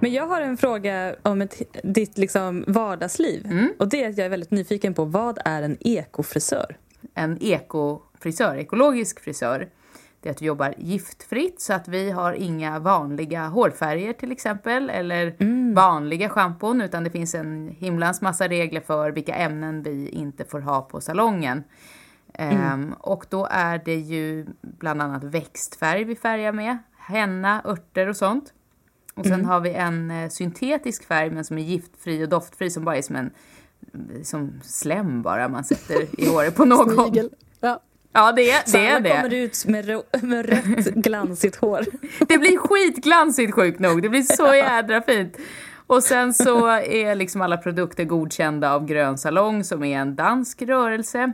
Men jag har en fråga om ett, ditt liksom vardagsliv. Mm. Och det är att jag är väldigt nyfiken på, vad är en ekofrisör? En ekofrisör, ekologisk frisör. Det är att vi jobbar giftfritt så att vi har inga vanliga hårfärger till exempel. Eller Mm. Vanliga schampon utan det finns en himlans massa regler för vilka ämnen vi inte får ha på salongen. Mm. Ehm, och då är det ju bland annat växtfärg vi färgar med. Henna, örter och sånt. Och Mm. sen har vi en eh, syntetisk färg men som är giftfri och doftfri som bara är som en som slem bara man sätter i håret på [laughs] någon. Snigel. Ja. Ja, det är det. Är alla kommer det. ut med, med rött glansigt hår. [laughs] det blir skitglansigt sjukt nog. Det blir så [laughs] jädra fint. Och sen så är liksom alla produkter godkända av Grön Salong som är en dansk rörelse.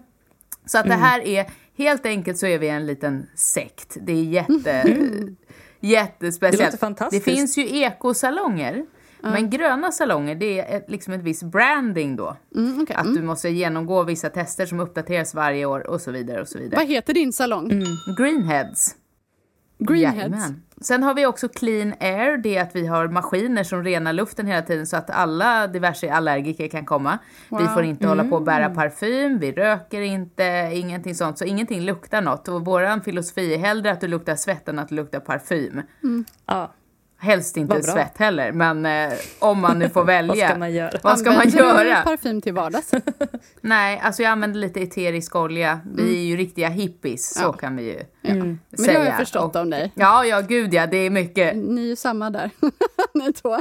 Så att det här är, helt enkelt så är vi en liten sekt. Det är jätte, jättespeciellt. Det. Det finns ju ekosalonger. Men gröna salonger, det är ett, liksom ett visst branding då. Mm, okej. Att du måste genomgå vissa tester som uppdateras varje år och så vidare och så vidare. Vad heter din salong? Greenheads. Greenheads. Jajamän. Sen har vi också clean air, det är att vi har maskiner som renar luften hela tiden så att alla diverse allergiker kan komma. Vi Wow. får inte hålla på och bära parfym, vi röker inte, ingenting sånt. Så ingenting luktar något. Och våran filosofi är hellre att du luktar svett än att du luktar parfym. Ja, Helst inte svett heller, men eh, om man nu får [laughs] välja. vad ska man göra? Vad ska man Använder du göra? parfym till vardags? [laughs] Nej, alltså jag använder lite eterisk olja. Vi är ju riktiga hippies, så Ja. kan vi ju Mm. Men det säga. har jag förstått Och- om dig. Ja, ja, gud ja, det är mycket. Ni är ju samma där. [laughs] Ni två.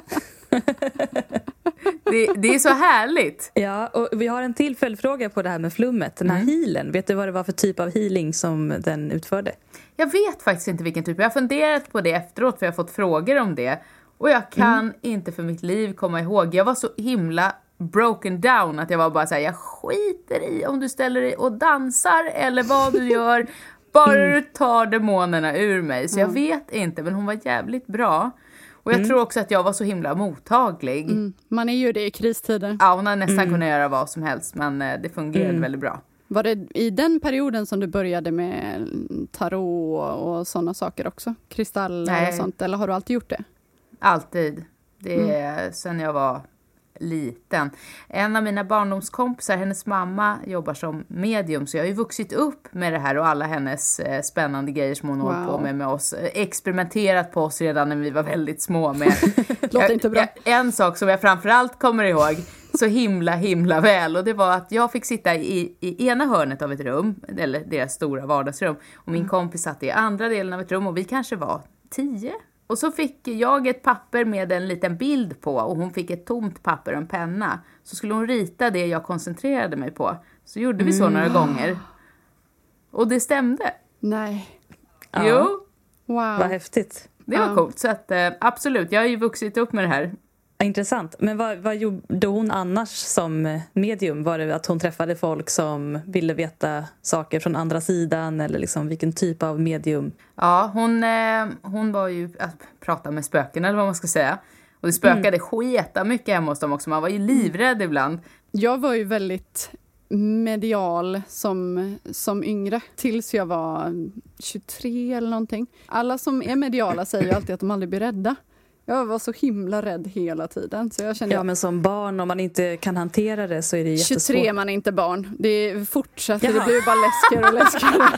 Det, det är så härligt. Ja, och vi har en till följdfråga på det här med flummet. Den här Mm. healen, vet du vad det var för typ av healing som den utförde? Jag vet faktiskt inte vilken typ. Jag har funderat på det efteråt för jag har fått frågor om det. Och jag kan Mm. inte för mitt liv komma ihåg. Jag var så himla broken down att jag var bara såhär, jag skiter i om du ställer dig och dansar eller vad du gör. Bara du tar demonerna ur mig. Så jag vet inte, men hon var jävligt bra. Och jag tror också att jag var så himla mottaglig. Mm. Man är ju det i kristider. Ja, hon har nästan kunnat göra vad som helst, men eh, det fungerade väldigt bra. Var det i den perioden som du började med tarot och sådana saker också? Kristaller Nej. och sånt, eller har du alltid gjort det? Alltid. Det är sen jag var liten. En av mina barndomskompisar, hennes mamma jobbar som medium så jag har ju vuxit upp med det här och alla hennes eh, spännande grejer som hon Wow. hållit på med med oss. Eh, Experimenterat på oss redan när vi var väldigt små med. [laughs] Låter inte bra. En sak som jag framförallt kommer ihåg så himla himla väl och det var att jag fick sitta i, i ena hörnet av ett rum, eller deras stora vardagsrum och Mm. min kompis satt i andra delen av ett rum och vi kanske var tio. Och så fick jag ett papper med en liten bild på och hon fick ett tomt papper och en penna. Så skulle hon rita det jag koncentrerade mig på. Så gjorde vi så Mm. några gånger. Och det stämde. Nej. Ja. Jo. Wow. Vad häftigt. Det var Ja. coolt. Så att, eh, absolut, jag har ju vuxit upp med det här. Intressant. Men vad, vad gjorde hon annars som medium? Var det att hon träffade folk som ville veta saker från andra sidan eller liksom vilken typ av medium? Ja, hon, eh, hon var ju att prata med spöken eller vad man ska säga. Och det spökade sketa mycket hemma hos dem också. Man var ju livrädd ibland. Jag var ju väldigt medial som, som yngre, tills jag var 23 eller någonting. Alla som är mediala säger ju alltid att de aldrig blir rädda. Jag var så himla rädd hela tiden, så jag kände Ja, men som barn, om man inte kan hantera det så är det jättesvårt. 23 man är inte barn. Det fortsätter, det Jaha. blir bara läskigare och läskigare.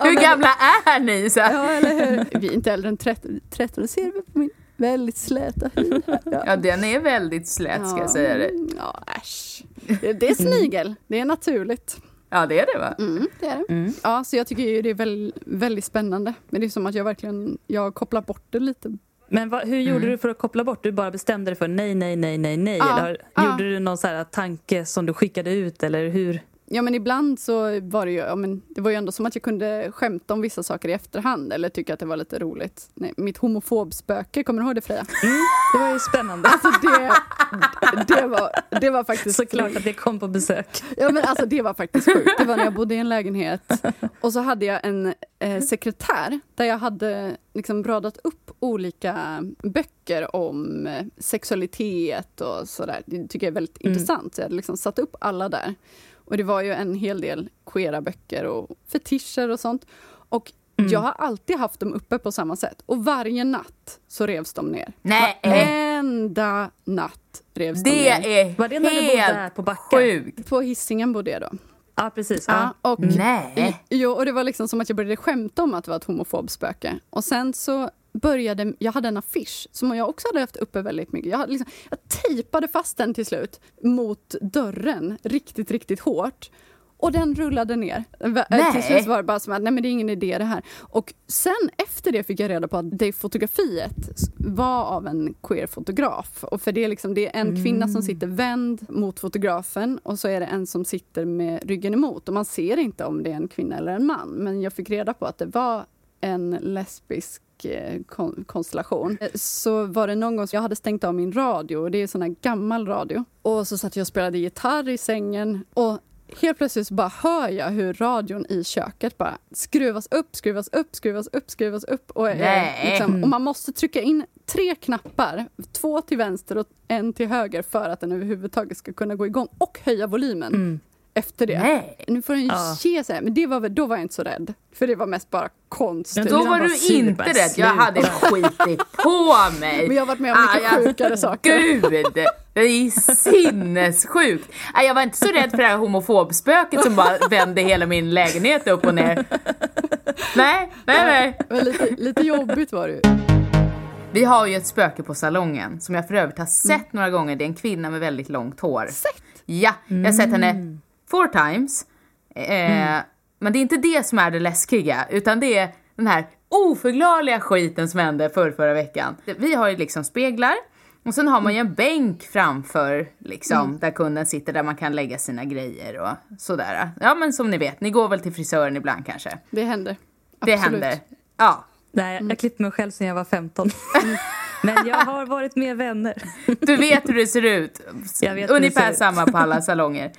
[laughs] Hur gamla är ni? Så? Ja, eller hur? Vi är inte äldre än 13, 13 det ser vi på min väldigt släta hy. här. Ja, den är väldigt slät ska jag säga det. Ja, äsch. Det det är snigel, det är naturligt. Ja, det är det va? Mm, det är det. Ja, så jag tycker ju det är väl, väldigt spännande. Men det är som att jag verkligen, jag kopplar bort det lite. Men vad, hur gjorde du för att koppla bort? Du bara bestämde dig för nej, nej, nej, nej, nej? Ja, eller ja. gjorde du någon så här tanke som du skickade ut eller hur? Ja, men ibland så var det ju, ja, men det var ju ändå som att jag kunde skämta om vissa saker i efterhand eller tycka att det var lite roligt. Nej, mitt homofobspöke, kommer du ihåg det Freja? Det var ju spännande. Alltså det, det, var, det var faktiskt... Såklart att det kom på besök. Ja men alltså det var faktiskt sjukt. Det var när jag bodde i en lägenhet och så hade jag en eh, sekretär där jag hade liksom radat upp olika böcker om eh, sexualitet och sådär. Det tycker jag är väldigt intressant. Så jag hade liksom satt upp alla där. Och det var ju en hel del queera böcker och fetischer och sånt. Och jag har alltid haft dem uppe på samma sätt. Och varje natt så revs de ner. Nej. Varenda natt revs de Det ner. är Var det när du bodde där helt på Backa? sjukt. På hissingen bodde jag då. Ja, precis. Ja, Ja. och, Nej. Jo, och det var liksom som att jag började skämta om att det var ett homofobspöke. Och sen så började, jag hade en affisch som jag också hade haft uppe väldigt mycket. Jag, liksom, jag tejpade fast den till slut mot dörren riktigt, riktigt hårt. Och den rullade ner. Va- Nej. Till slut var det bara som att nej men det är ingen idé det här. Och sen efter det fick jag reda på att det fotografiet var av en queer-fotograf. Och för det är, liksom, det är en kvinna som sitter vänd mot fotografen och så är det en som sitter med ryggen emot. Och man ser inte om det är en kvinna eller en man. Men jag fick reda på att det var en lesbisk eh, kon- konstellation. Eh, Så var det någon gång som jag hade stängt av min radio, och det är sån här gammal radio. Och så satt jag och spelade gitarr i sängen och helt plötsligt bara hör jag hur radion i köket bara skruvas upp, skruvas upp, skruvas upp, skruvas upp. Och, liksom, och man måste trycka in tre knappar, två till vänster och en till höger för att den överhuvudtaget ska kunna gå igång och höja volymen efter det. Nej. Nu får den ju Ja. ge sig. Men det var, då var jag inte så rädd. För det var mest bara konstigt. Men Då var du sur, inte rädd. Jag hade skitit på mig. Men jag har varit med om mycket Ah, sjukare saker. Gud, det är sinnessjukt. Nej, Jag var inte så rädd för det här homofobspöket som bara vände hela min lägenhet upp och ner. Nej, nej, nej. Men lite, lite jobbigt var det ju. Vi har ju ett spöke på salongen som jag för övrigt har sett några gånger. Det är en kvinna med väldigt långt hår. Sett? Ja, jag har sett henne four times. Eh, Men det är inte det som är det läskiga, utan det är den här oförklarliga skiten som hände för förra veckan. Vi har ju liksom speglar och sen har man ju en bänk framför liksom där kunden sitter där man kan lägga sina grejer och sådär. Ja men som ni vet, ni går väl till frisören ibland kanske? Det händer. Det Absolut. händer. Ja, Nej, jag klippte mig själv sedan jag var 15. [laughs] Men jag har varit med vänner. Du vet hur det ser ut. Jag vet hur det Ungefär ser ut. samma på alla salonger.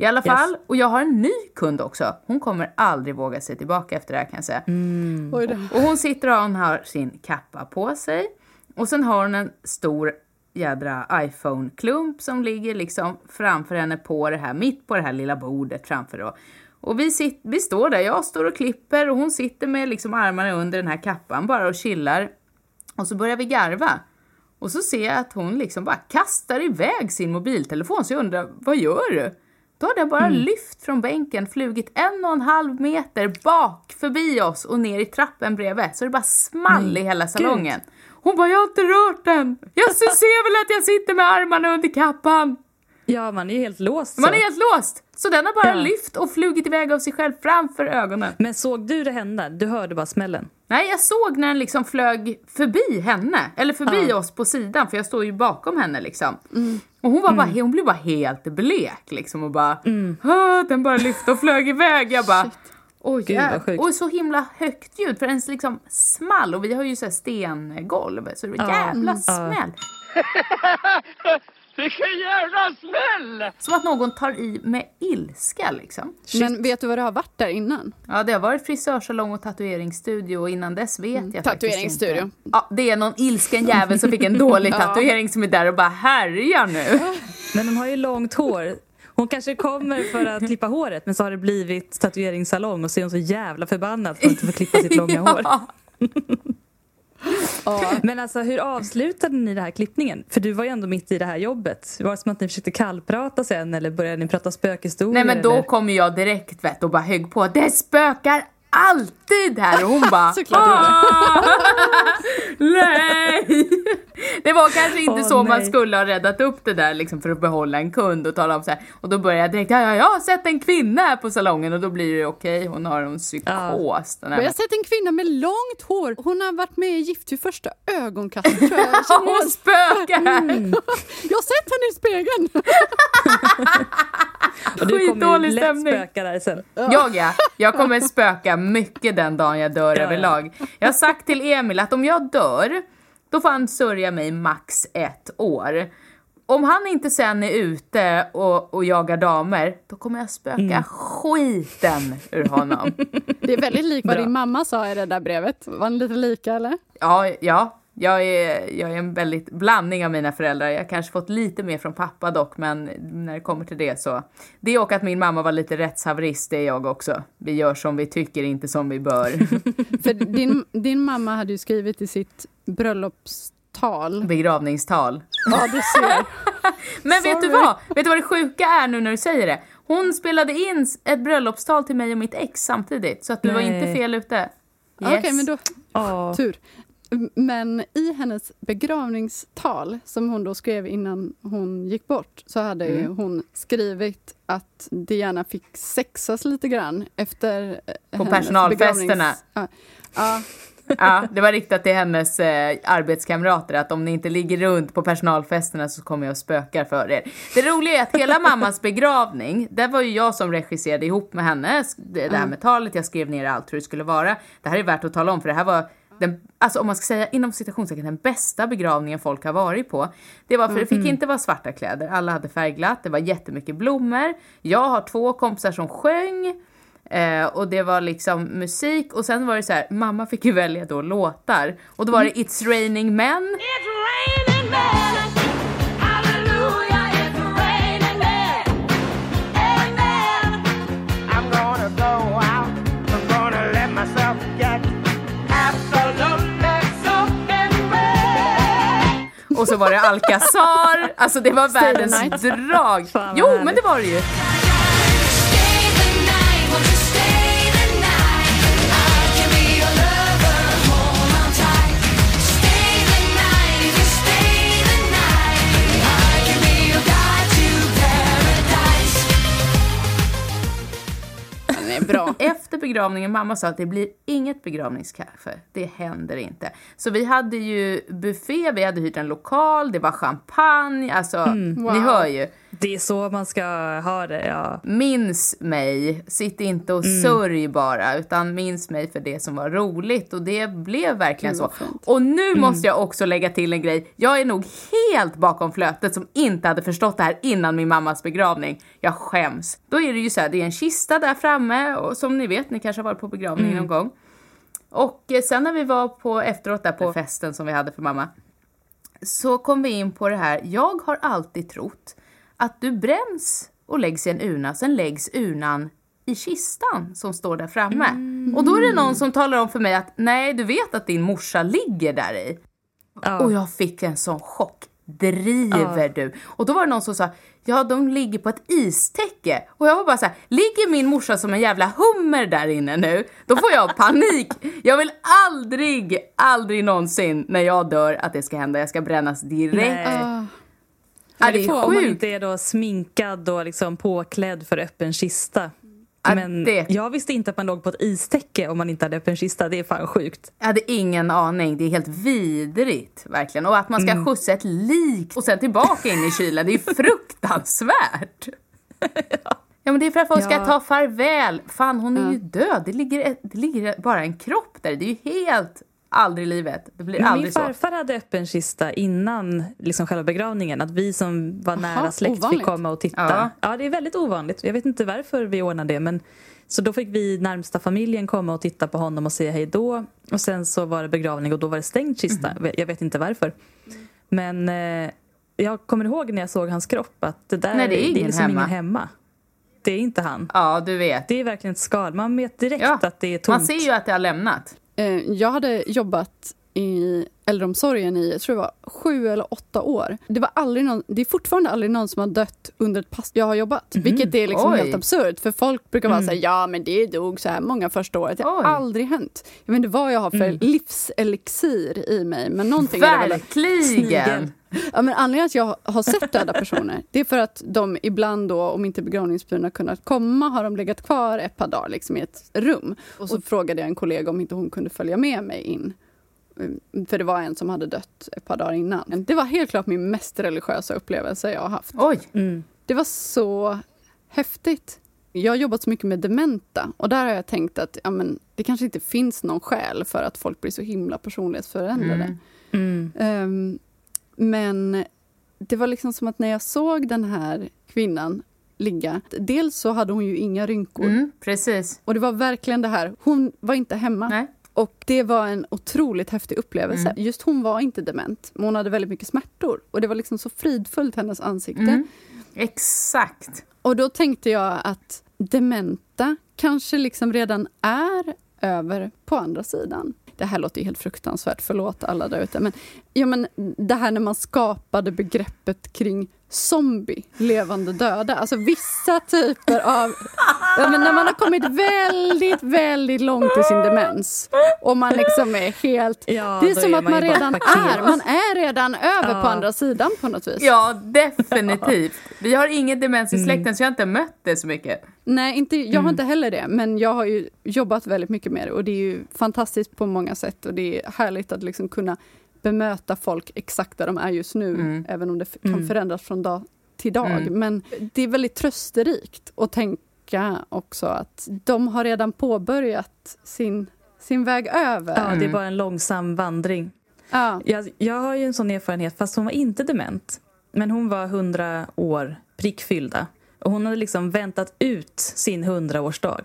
I alla fall, Yes. och jag har en ny kund också. Hon kommer aldrig våga sig tillbaka efter det här kan jag säga. Då. Och hon sitter och hon har sin kappa på sig. Och sen har hon en stor jädra iPhone-klump som ligger liksom framför henne på det här, mitt på det här lilla bordet framför då. Och vi, sit, vi står där, jag står och klipper och hon sitter med liksom armarna under den här kappan bara och chillar. Och så börjar vi garva. Och så ser jag att hon liksom bara kastar iväg sin mobiltelefon så jag undrar, vad gör du? Då har den bara lyft från bänken, flugit en och en halv meter bak förbi oss och ner i trappen bredvid. Så det bara small i hela salongen. Hon bara, jag har inte rört den. Jag ser väl att jag sitter med armarna under kappan. Ja, man är helt låst. Så. Man är helt låst. Så den har bara Ja. lyft och flugit iväg av sig själv framför ögonen. Men såg du det hända? Du hörde bara smällen. Nej, jag såg när den liksom flög förbi henne, eller förbi Ja. oss på sidan, för jag står ju bakom henne liksom. Och hon, var bara, hon blev bara helt blek liksom och bara, "Ah, den bara lyfte och flög iväg. Jag bara, Oj, Gud, vad och så himla högt ljud för ens liksom small och vi har ju så här stengolv så det var jävla mm, smäll. [laughs] Vilken jävla smäll! Som att någon tar i med ilska liksom. Men vet du vad det har varit där innan? Ja, det har varit frisörsalong och tatueringsstudio och innan dess vet jag faktiskt tatueringsstudio. inte. Ja, det är någon ilsken jävel som fick en dålig [laughs] tatuering som är där och bara härjar nu. [laughs] Men de har ju långt hår. Hon kanske kommer för att klippa håret men så har det blivit tatueringssalong och så är hon så jävla förbannad för att inte få klippa sitt långa hår. [laughs] Ja. Men alltså hur avslutade ni den här klippningen? För du var ju ändå mitt i det här jobbet. Var det som att ni försökte kallprata sen eller började ni prata spökhistorier? Nej men då eller? kommer jag direkt vet och bara högg på det spökar alltid här och hon bara. [laughs] "Ah, Nej! Det var kanske inte Åh, så man nej. skulle ha räddat upp det där liksom för att behålla en kund och tala om så här. Och då började jag direkt, ja, ja, jag har sett en kvinna här på salongen och då blir det okej, hon har en psykos. Den Och jag har sett en kvinna med långt hår. Hon har varit med i Gift vid första ögonkastet tror jag. Ja, [laughs] hon spökar här! jag har sett henne i spegeln. [laughs] och du kommer ju lätt stämning. spöka där sen. Jag ja, jag kommer spöka mycket den dagen jag dör Ja, ja. överlag. Jag har sagt till Emil att om jag dör, då får han sörja mig max ett år. Om han inte sen är ute och, och jagar damer, då kommer jag spöka Mm. skiten ur honom. Det är väldigt likt vad din mamma sa i det där brevet. Var ni lite lika eller? Ja, ja. Jag är, jag är en väldigt blandning av mina föräldrar. Jag har kanske fått lite mer från pappa dock, men när det kommer till det så. Det och att min mamma var lite rättshaverist, det är jag också. Vi gör som vi tycker, inte som vi bör. [laughs] För din, din mamma hade ju skrivit i sitt bröllopstal. Begravningstal. Ja, du ser. [laughs] Men vet du vad? Vet du vad det sjuka är nu när du säger det? Hon spelade in ett bröllopstal till mig och mitt ex samtidigt, så att du var Nej. inte fel ute. Yes. Okej, men då, Åh. tur. Men i hennes begravningstal, som hon då skrev innan hon gick bort, så hade Mm. hon skrivit att gärna fick sexas lite grann efter eh, På personalfesterna. Ja, ja, Ja, det var riktat till hennes eh, arbetskamrater att om ni inte ligger runt på personalfesterna så kommer jag och spökar för er. Det roliga är att hela mammas [laughs] begravning, det var ju jag som regisserade ihop med henne, det det här med talet, jag skrev ner allt hur det skulle vara. Det här är värt att tala om för det här var den, alltså om man ska säga inom citationstecken den bästa begravningen folk har varit på. Det var för det fick inte vara svarta kläder, alla hade färgglatt, det var jättemycket blommor. Jag har två kompisar som sjöng. Eh, och det var liksom musik och sen var det så här, mamma fick ju välja då låtar. Och då var det It's raining men. It's raining men. Och så var det Alcazar. Alltså det var världens drag. Jo men det var det ju. Är bra. Efter begravningen, mamma sa att det blir inget begravningskaffe. Det händer inte. Så vi hade ju buffé, vi hade hyrt en lokal, det var champagne, alltså ni Wow. hör ju. Det är så man ska ha det, ja. Minns mig, sitt inte och sörj bara, utan minns mig för det som var roligt. Och det blev verkligen Gud, så. fint. Och nu måste jag också lägga till en grej. Jag är nog helt bakom flötet som inte hade förstått det här innan min mammas begravning. Jag skäms. Då är det ju så här, det är en kista där framme och som ni vet, ni kanske har varit på begravning någon gång. Och eh, sen när vi var på efteråt där på festen som vi hade för mamma så kom vi in på det här. Jag har alltid trott att du bränns och läggs i en urna, sen läggs urnan i kistan som står där framme. Och då är det någon som talar om för mig att nej, du vet att din morsa ligger där i. ja. Och jag fick en sån chock. Driver du? Och då var det någon som sa, ja de ligger på ett istäcke. Och jag var bara så här, ligger min morsa som en jävla hummer där inne nu? Då får jag panik. [laughs] Jag vill aldrig, aldrig någonsin när jag dör att det ska hända. Jag ska brännas direkt. Nej. Ah, Ja, det Om är man sjukt. inte är då sminkad och liksom påklädd för öppen kista. Ja, Men det- jag visste inte att man låg på ett istäcke om man inte hade öppen kista. Det är fan sjukt. Jag hade ingen aning. Det är helt vidrigt, verkligen. Och att man ska skjutsa ett lik och sen tillbaka in i kylen, det är [laughs] fruktansvärt. Ja men det är för att folk ska Ja. ta farväl. Fan hon är Ja. ju död. Det ligger, det ligger bara en kropp där. Det är ju helt aldrig i livet. Det blir Men min aldrig så. farfar hade öppen kista innan liksom själva begravningen. Att vi som var nära släkt ovanligt. fick komma och titta. Ja. Ja. det är väldigt ovanligt. Jag vet inte varför vi ordnade det. Men, så då fick vi närmsta familjen komma och titta på honom och säga hej då. Och sen så var det begravning och då var det stängd kista. Mhm. Jag vet inte varför. Men eh, jag kommer ihåg när jag såg hans kropp att det där Nej, det är ingen liksom hemma. ingen hemma. Det är inte han. Ja du vet. Det är verkligen ett skal. Man vet direkt Ja, att det är tomt. Man ser ju att det har lämnat. Eh, jag hade jobbat i äldreomsorgen i jag tror det var sju eller åtta år. Det, var aldrig någon, det är fortfarande aldrig någon som har dött under ett pass jag har jobbat. Vilket är liksom Oj. helt absurt. För folk brukar vara säga ja men det dog så här många första året. Det har Oj. aldrig hänt. Jag vet inte vad jag har för livselixir i mig. Men någonting är det väl. Verkligen! [laughs] Ja, men anledningen att jag har sett döda personer det är för att de ibland då, om inte begravningsbyrån har kunnat komma har de legat kvar ett par dagar liksom, i ett rum. Och så frågade jag en kollega om inte hon kunde följa med mig in. Mm, För det var en som hade dött ett par dagar innan. Det var helt klart min mest religiösa upplevelse jag har haft. Oj! Mm. Det var så häftigt. Jag har jobbat så mycket med dementa och där har jag tänkt att ja, men, det kanske inte finns någon skäl för att folk blir så himla personlighetsförändrade. Mm. Mm. Ehm, men det var liksom som att när jag såg den här kvinnan ligga, dels så hade hon ju inga rynkor Mm, precis. och det var verkligen det här, hon var inte hemma. Nej. Och det var en otroligt häftig upplevelse. Mm. Just hon var inte dement, men hon hade väldigt mycket smärtor. Och det var liksom så fridfullt, hennes ansikte. Mm. Exakt. Och då tänkte jag att dementa kanske liksom redan är över på andra sidan. Det här låter ju helt fruktansvärt, förlåt alla där ute. Men, ja, men det här när man skapade begreppet kring zombie, levande döda. Alltså vissa typer av... När man har kommit väldigt, väldigt långt i sin demens och man liksom är helt... Ja, det är som är att man man redan är, man är redan över Ja. på andra sidan på något vis. Ja, definitivt. Vi har ingen demens i Mm. släkten så jag har inte mött det så mycket. Nej, inte, jag har inte heller det, men jag har ju jobbat väldigt mycket med det och det är ju fantastiskt på många sätt och det är härligt att liksom kunna bemöta folk exakt där de är just nu, Mm. även om det kan Mm. förändras från dag till dag. Mm. Men det är väldigt trösterikt att tänka också att de har redan påbörjat sin, sin väg över. Ja, det är Mm. bara en långsam vandring. Ja. Jag, jag har ju en sån erfarenhet, fast hon var inte dement. Men hon var 100 år prickfyllda. Och hon hade liksom väntat ut sin 100-årsdag.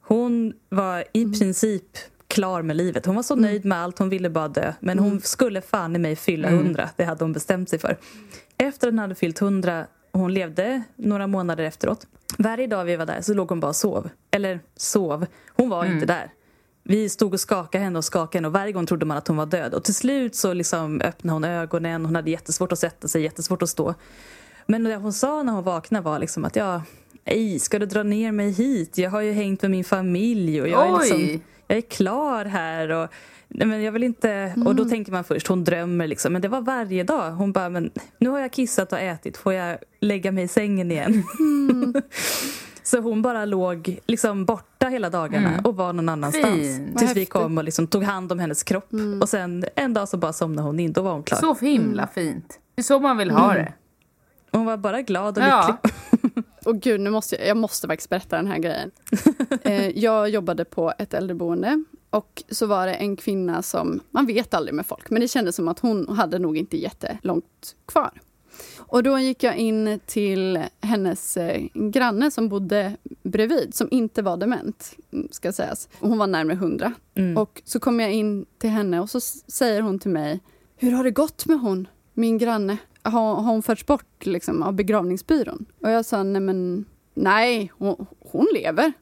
Hon var i princip klar med livet. Hon var så nöjd med allt, hon ville bara dö. Men hon skulle fan i mig fylla 100, det hade hon bestämt sig för. Efter att hon hade fyllt 100, och hon levde några månader efteråt. Varje dag vi var där så låg hon bara och sov. Eller sov, hon var inte där. Vi stod och skakade henne och skakade henne och varje gång trodde man att hon var död. Och till slut så liksom öppnade hon ögonen, hon hade jättesvårt att sätta sig, jättesvårt att stå. Men det hon sa när hon vaknade var liksom att ja, ej, ska du dra ner mig hit? Jag har ju hängt med min familj och jag är, Oj. liksom, jag är klar här. Och, men jag vill inte... Och då tänker man först, hon drömmer liksom. Men det var varje dag. Hon bara, men nu har jag kissat och ätit, får jag lägga mig i sängen igen? [laughs] Så hon bara låg liksom borta hela dagarna och var någon annanstans. Vad Tills vi kom och liksom tog hand om hennes kropp. Och sen en dag så bara somnade hon in, då var hon klar. Så himla fint. Det är så man vill ha det. Hon var bara glad och Ja. lycklig. [laughs] Och gud, nu måste jag, jag måste faktiskt berätta den här grejen. [laughs] eh, jag jobbade på ett äldreboende och så var det en kvinna som, man vet aldrig med folk, men det kändes som att hon hade nog inte jättelångt kvar. Och då gick jag in till hennes eh, granne som bodde bredvid, som inte var dement, ska sägas. Hon var närmare hundra. Mm. Och så kom jag in till henne och så säger hon till mig, hur har det gått med hon, min granne? Har, har hon förts bort liksom, av begravningsbyrån? Och jag sa, nej men, nej, hon, hon lever.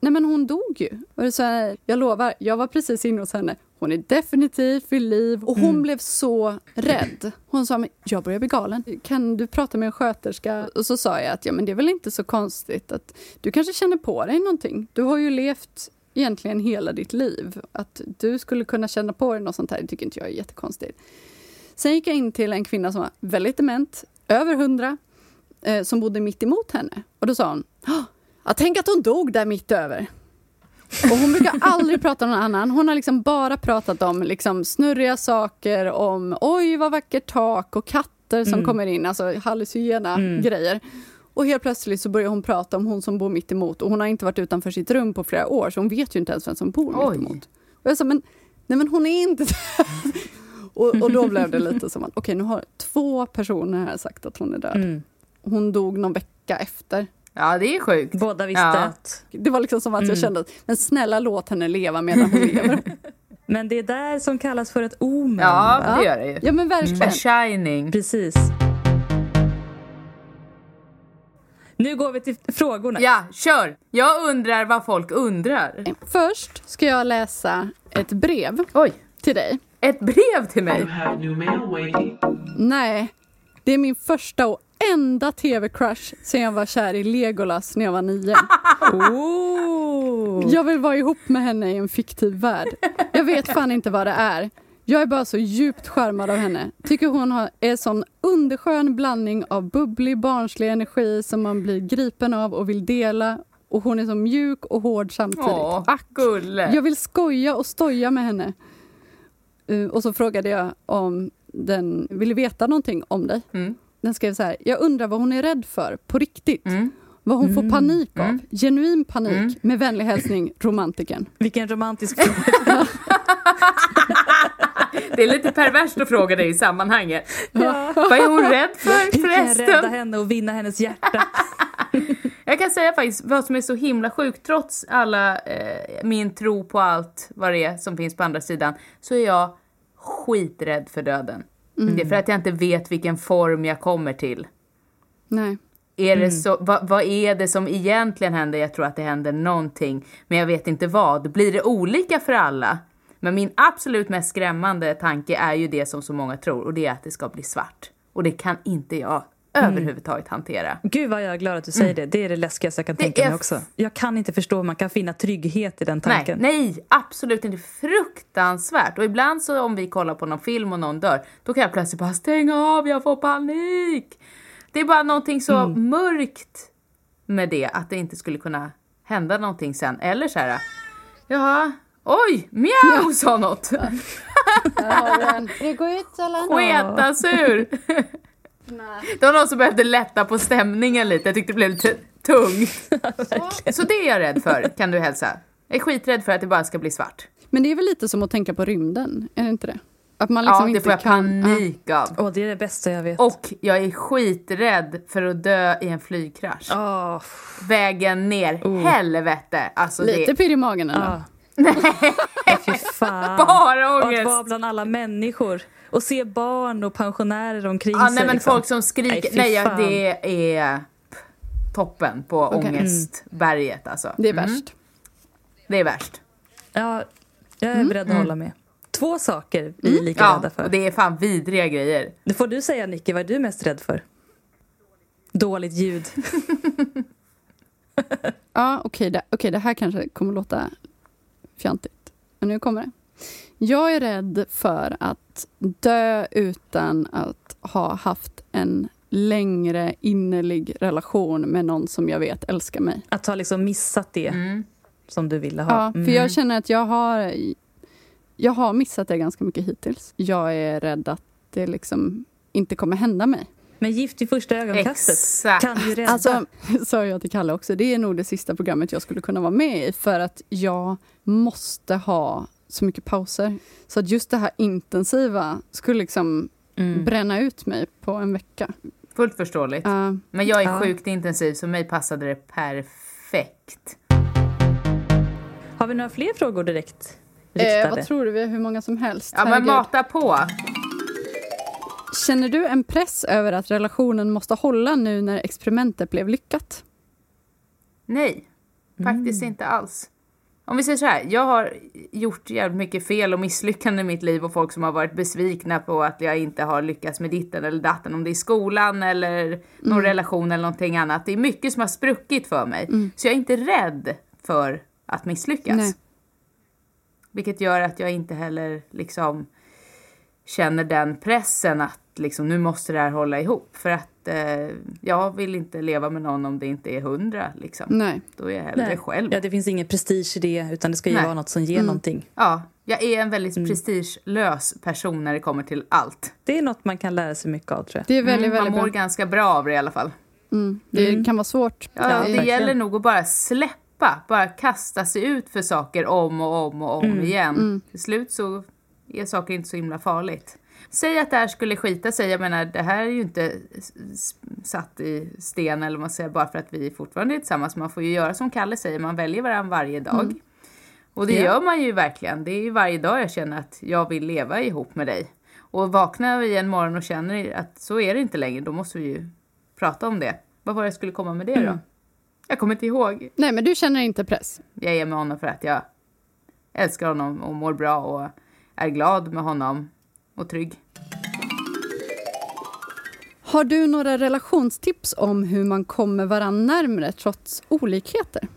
Nej men hon dog ju. Och det så jag lovar, jag var precis inne hos henne. Hon är definitivt vid liv och hon blev så rädd. Hon sa, men jag börjar bli galen. Kan du prata med en sköterska? Och så sa jag att ja, men det är väl inte så konstigt att du kanske känner på dig någonting. Du har ju levt egentligen hela ditt liv. Att du skulle kunna känna på dig något sånt här, det tycker inte jag är jättekonstigt. Sen gick jag in till en kvinna som var väldigt dement, över hundra, eh, som bodde mitt emot henne. Och då sa hon, "Åh, jag tänk att hon dog där mitt över. Och hon brukar aldrig [laughs] prata om någon annan. Hon har liksom bara pratat om liksom snurriga saker, om oj vad vackert tak och katter som kommer in, alltså hallucinogena grejer. Och helt plötsligt så börjar hon prata om hon som bor mitt emot och hon har inte varit utanför sitt rum på flera år så hon vet ju inte ens vem som bor Oj. mitt emot. Och jag sa, men, nej men hon är inte [laughs] där. Och, och då blev det [laughs] lite som att, okej nu har två personer här sagt att hon är död. Mm. Hon dog någon vecka efter. Ja, det är sjukt. Båda visste Ja. att... Det var liksom som att jag Mm. kände, att, men snälla låt henne leva medan hon lever. [laughs] Men det är där som kallas för ett omen. Ja, va? det gör det ju. Ja men verkligen. A shining. Precis. Nu går vi till frågorna. Ja, kör! Jag undrar vad folk undrar. Först ska jag läsa ett brev Oj, till dig. Ett brev till You mig. have new mail waiting. Nej, det är min första och enda tv-crush sen jag var kär i Legolas när jag var nio. Oh. Jag vill vara ihop med henne i en fiktiv värld. Jag vet fan inte vad det är. Jag är bara så djupt charmad av henne. Tycker hon har, är sån underskön blandning av bubblig barnslig energi som man blir gripen av och vill dela. Och hon är så mjuk och hård samtidigt. Åh, gulle. Jag vill skoja och stoja med henne. Uh, och så frågade jag om den ville veta någonting om dig. Mm. Den skrev så här, jag undrar vad hon är rädd för, på riktigt. Mm. Vad hon får panik av. Mm. Genuin panik. Mm. Med vänlig hälsning, romantiken. Vilken romantisk fråga. Det är lite perverst att fråga dig i sammanhanget. Ja. Vad är hon rädd för Hur kan jag rädda förresten? henne och vinna hennes hjärta? Jag kan säga faktiskt vad som är så himla sjukt, trots alla eh, min tro på allt vad det är som finns på andra sidan, så är jag skiträdd för döden. Det är för att jag inte vet vilken form jag kommer till. Nej. Är det så, vad, vad är det som egentligen händer? Jag tror att det händer någonting, men jag vet inte vad. Blir det olika för alla? Men min absolut mest skrämmande tanke är ju det som så många tror och det är att det ska bli svart. Och det kan inte jag överhuvudtaget hantera. Gud vad jag är glad att du säger det. Det är det läskigaste jag kan Det tänka mig också. Jag kan inte förstå hur man kan finna trygghet i den Nej, tanken. nej, absolut inte. Fruktansvärt. Och ibland så om vi kollar på någon film och någon dör, då kan jag plötsligt bara stänga av, jag får panik. Det är bara någonting så Mm. mörkt med det, att det inte skulle kunna hända någonting sen. Eller så här, jaha, oj, mjau sa något. [laughs] Det går ut alla [laughs] Sketasur. Det var någon som behövde lätta på stämningen lite, jag tyckte det blev lite tungt. Så det är jag rädd för, kan du hälsa. Jag är skiträdd för att det bara ska bli svart. Men det är väl lite som att tänka på rymden, är det inte det? Att man liksom Ja, det inte får jag kan... panik av. Åh, det är det bästa jag vet. Och jag är skiträdd för att dö i en flygkrasch. Åh, Vägen ner, helvete! Alltså lite det pirr i magen eller? ja. Nej, fy fan. [laughs] bara Och att ångest! vara bland alla människor och se barn och pensionärer omkring Ja, sig. nej men liksom. folk som skriker, Nej, ja, det är toppen på Okej. ångestberget alltså. Det är Mm, värst. Det är värst. Ja, jag är beredd att hålla med. Två saker vi är lika Mm. Ja, rädda för. och det är fan vidriga grejer. Det får du säga Nicky, vad är du mest rädd för? Dåligt ljud. [laughs] Ja, okej, det, okej, det här kanske kommer låta fjantigt. Men nu kommer det. Jag är rädd för att dö utan att ha haft en längre innerlig relation med någon som jag vet älskar mig. Att ha liksom missat det Mm. som du ville ha. Ja, för Mm. jag känner att jag har, jag har missat det ganska mycket hittills. Jag är rädd att det liksom inte kommer hända mig. Men Gift vid första ögonkastet Exakt. kan ju rädda. Alltså, [laughs] sa jag till Kalle också, det är nog det sista programmet jag skulle kunna vara med i för att jag måste ha så mycket pauser. Så att just det här intensiva skulle liksom Mm. bränna ut mig på en vecka. Fullt förståeligt. Ja. Men jag är Ja. sjukt intensiv så mig passade det perfekt. Har vi några fler frågor direkt eh, vad tror du? Vi har hur många som helst. Ja men mata på. Känner du en press över att relationen måste hålla nu när experimentet blev lyckat? Nej, faktiskt inte alls. Om vi säger så här, jag har gjort jävligt mycket fel och misslyckanden i mitt liv och folk som har varit besvikna på att jag inte har lyckats med ditten eller datten, om det är i skolan eller någon relation eller någonting annat. Det är mycket som har spruckit för mig. Så jag är inte rädd för att misslyckas. Nej. Vilket gör att jag inte heller liksom känner den pressen att liksom, nu måste det här hålla ihop. För att eh, jag vill inte leva med någon om det inte är hundra. Liksom. Nej. Då är jag hellre Nej. själv. Ja, det finns ingen prestige i det, utan det ska ju Nej. vara något som ger någonting. Ja, jag är en väldigt prestigelös person när det kommer till allt. Det är något man kan lära sig mycket av, tror jag. Det är väldigt, Mm, man väldigt mår bra. ganska bra av det i alla fall. Mm. Det Mm. kan vara svårt. Ja, Ja, det verkligen. gäller nog att bara släppa, bara kasta sig ut för saker om och om och om Mm, igen. Till slut så är saker inte så himla farligt. Säg att det här skulle skita sig, jag menar det här är ju inte satt i sten eller vad man säger bara för att vi fortfarande är tillsammans. Man får ju göra som Kalle säger, man väljer varandra varje dag. Och det Ja. gör man ju verkligen. Det är ju varje dag jag känner att jag vill leva ihop med dig. Och vaknar vi en morgon och känner att så är det inte längre, då måste vi ju prata om det. Vad var det jag skulle komma med det då? Jag kommer inte ihåg. Nej, men du känner inte press. Jag är med honom för att jag älskar honom och mår bra och är glad med honom och trygg. Har du några relationstips om hur man kommer varandra närmare trots olikheter?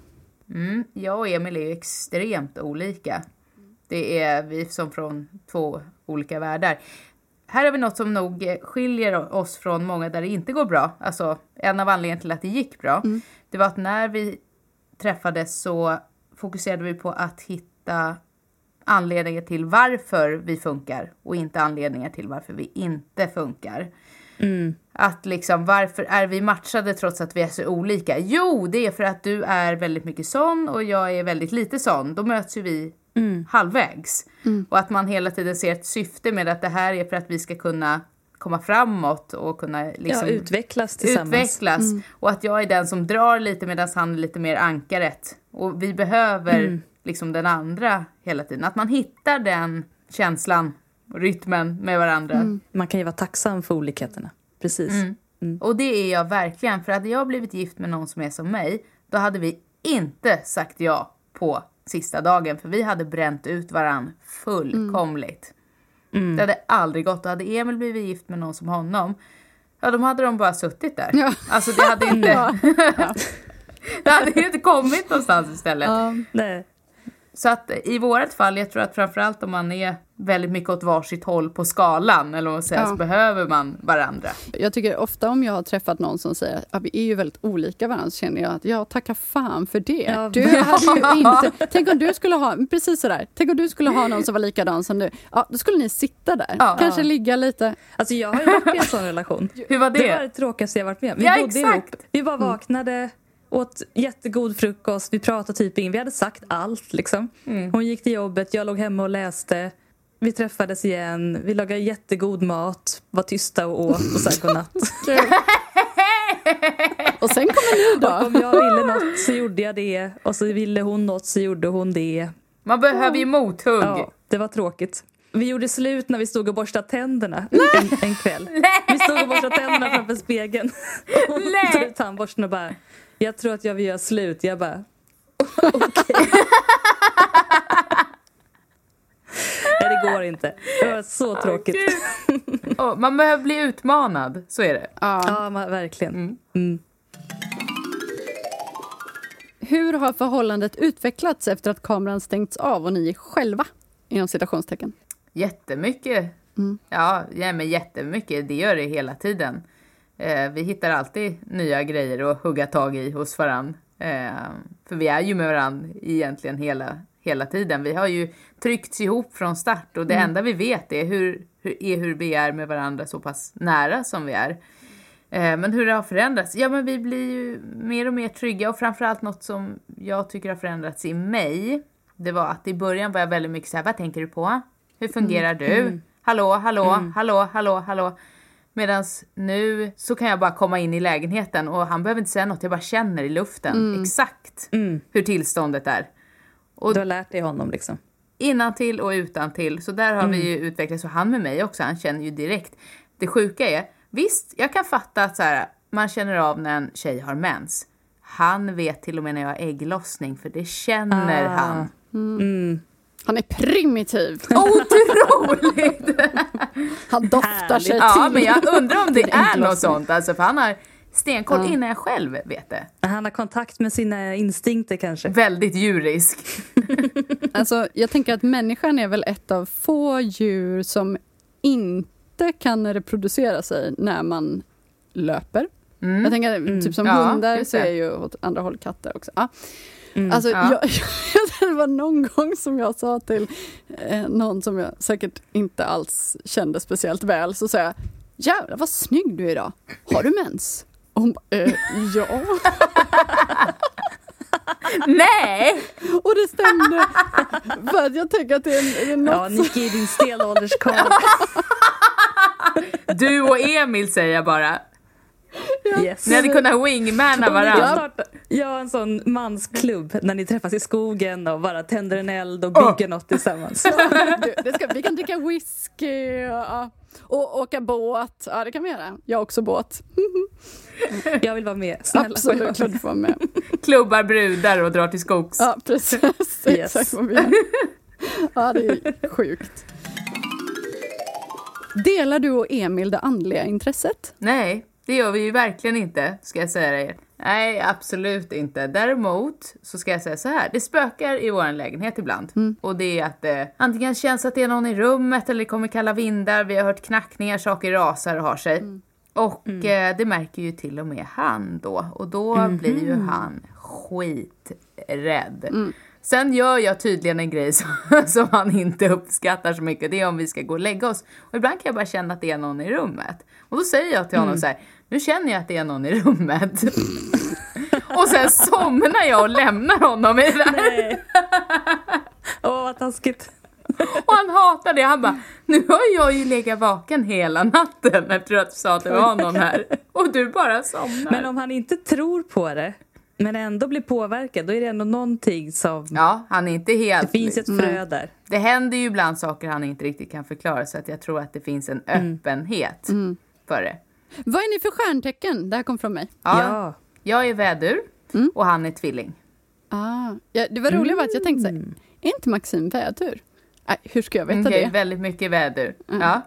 Mm, jag och Emil är ju extremt olika. Det är vi som från två olika världar. Här har vi något som nog skiljer oss från många där det inte går bra. Alltså en av anledningarna till att det gick bra. Det var att när vi träffades så fokuserade vi på att hitta anledningar till varför vi funkar och inte anledningar till varför vi inte funkar. Att liksom, varför är vi matchade trots att vi är så olika? Jo, det är för att du är väldigt mycket sån och jag är väldigt lite sån. Då möts ju vi halvvägs. Och att man hela tiden ser ett syfte med att det här är för att vi ska kunna komma framåt och kunna liksom ja, utvecklas tillsammans. utvecklas. Och att jag är den som drar lite medan han är lite mer ankaret. Och vi behöver liksom den andra hela tiden. Att man hittar den känslan och rytmen med varandra. Man kan ju vara tacksam för olikheterna. Precis. Och det är jag verkligen. För hade jag blivit gift med någon som är som mig, då hade vi inte sagt ja på sista dagen. För vi hade bränt ut varann fullkomligt. Det hade aldrig gått. Och hade Emil blivit gift med någon som honom, ja då hade de bara suttit där. Ja. Alltså det hade inte... [laughs] [laughs] det hade ju inte kommit någonstans istället. Ja. Nej. Så att i vårt fall, jag tror att framförallt om man är väldigt mycket åt varsitt håll på skalan, eller vad man säger, Ja. så behöver man varandra. Jag tycker ofta om jag har träffat någon som säger att vi är ju väldigt olika varandra så känner jag att jag tackar fan för det. Ja, du hade ju inte, tänk om du skulle ha, precis sådär, tänk om du skulle ha någon som var likadan som du. Ja, då skulle ni sitta där, Ja. kanske ligga lite. Alltså jag har ju varit i en sån relation. Hur var det? Det var det tråkigaste jag varit med om. Vi Ja, bodde exakt. ihop. Vi bara vaknade, åt jättegod frukost, vi pratade typ inget. Vi hade sagt allt liksom. Mm. Hon gick till jobbet, jag låg hemma och läste. Vi träffades igen, vi lagade jättegod mat, var tysta och åt och sa godnatt. [laughs] Och sen kommer ni Och då. om jag ville något så gjorde jag det och så ville hon något så gjorde hon det. Man behöver ju mothugg. Ja, det var tråkigt. Vi gjorde slut när vi stod och borstade tänderna en, en kväll. Vi stod och borstade tänderna framför spegeln. [laughs] Och hon Nej. tog ut tandborsten och bara, jag tror att jag vill göra slut. Jag bara, okej. Nej, det går inte. Det var så tråkigt. Åh, man behöver bli utmanad, så är det. Ja. Ja, verkligen. Mm. Hur har förhållandet utvecklats efter att kameran stängts av och ni är själva? Inom citationstecken. Jättemycket. Ja, ja, men jättemycket. Det gör det hela tiden. Eh, vi hittar alltid nya grejer att hugga tag i hos varann. Eh, för vi är ju med varann egentligen hela, hela tiden. Vi har ju tryckts ihop från start och det enda vi vet är hur, hur, är hur vi är med varandra så pass nära som vi är. Eh, Men hur det har förändrats? Ja, men vi blir ju mer och mer trygga och framförallt något som jag tycker har förändrats i mig. Det var att i början var jag väldigt mycket så här, vad tänker du på? Hur fungerar du? Hallå, hallå, hallå, hallå, hallå. Medan nu så kan jag bara komma in i lägenheten och han behöver inte säga något, jag bara känner i luften exakt hur tillståndet är. Och Du har lärt dig honom liksom. innan till och utan till. Så där har vi ju utvecklats och han med mig också, han känner ju direkt. Det sjuka är, visst, jag kan fatta att så här, man känner av när en tjej har mens. Han vet till och med när jag har ägglossning, för det känner Ah. han. Han är primitiv. Otroligt! [laughs] Han doftar sig ja, till. men jag undrar om det [laughs] är något sånt, alltså, för han har stenkoll innan jag själv vet det. Han har kontakt med sina instinkter kanske. Väldigt djurisk. [laughs] Alltså, jag tänker att människan är väl ett av få djur som inte kan reproducera sig när man löper. Jag tänker typ som Ja, hundar just så är ju åt andra håll katter också. Ja. Alltså, Ja. jag, [laughs] det var någon gång som jag sa till eh, någon som jag säkert inte alls kände speciellt väl, så sa jag Jävlar vad snygg du är idag. Har du mens? Hon bara, eh, ja. [laughs] Nej! Och det stämde. För att jag tänker att det är, det är något Ja, Nicky är din stenålderskarl. [laughs] Du och Emil säger jag bara. Yes. Ni hade kunnat wingmana Och varandra. ja, en sån mansklubb när ni träffas i skogen och bara tänder en eld och bygger något tillsammans. Det ska, vi kan dricka whisky ja, och åka båt. Ja, det kan vi göra. Jag har också båt. Jag vill vara med. Snälla, jag Absolut, vara klart med? du får vara med. Klubbar brudar och drar till skogs. Ja, precis. [laughs] Yes. Exakt vad vi gör. Ja, det är sjukt. Delar du och Emil det andliga intresset? Nej, det gör vi ju verkligen inte, ska jag säga dig. Nej, absolut inte. Däremot så ska jag säga så här. Det spökar i vår lägenhet ibland. Och det är att det antingen känns att det är någon i rummet eller det kommer kalla vindar. Vi har hört knackningar, saker rasar och har sig. Och eh, det märker ju till och med han då. Och då blir ju han skiträdd. Sen gör jag tydligen en grej [laughs] som, som han inte uppskattar så mycket. Det är om vi ska gå och lägga oss. Och ibland kan jag bara känna att det är någon i rummet. Och då säger jag till honom så här. Nu känner jag att det är någon i rummet. och sen somnar jag och lämnar honom i det där. Nej. Åh, vad taskigt. Och han hatar det. Han bara, nu har jag ju legat vaken hela natten efter att du sa att det var någon här. Och du bara somnar. Men om han inte tror på det, men ändå blir påverkad, då är det ändå någonting som... Ja, han är inte helt... Det finns ett frö där. Det händer ju ibland saker han inte riktigt kan förklara så att jag tror att det finns en öppenhet för det. Vad är ni för stjärntecken? Det här kom från mig. Ja, Ja. Jag är vädur och han är tvilling. Ah, ja, det var roliga var att jag tänkte så här, är inte Maxim vädur? Nej, hur ska jag veta Mm, jag är det? väldigt mycket vädur. Ja.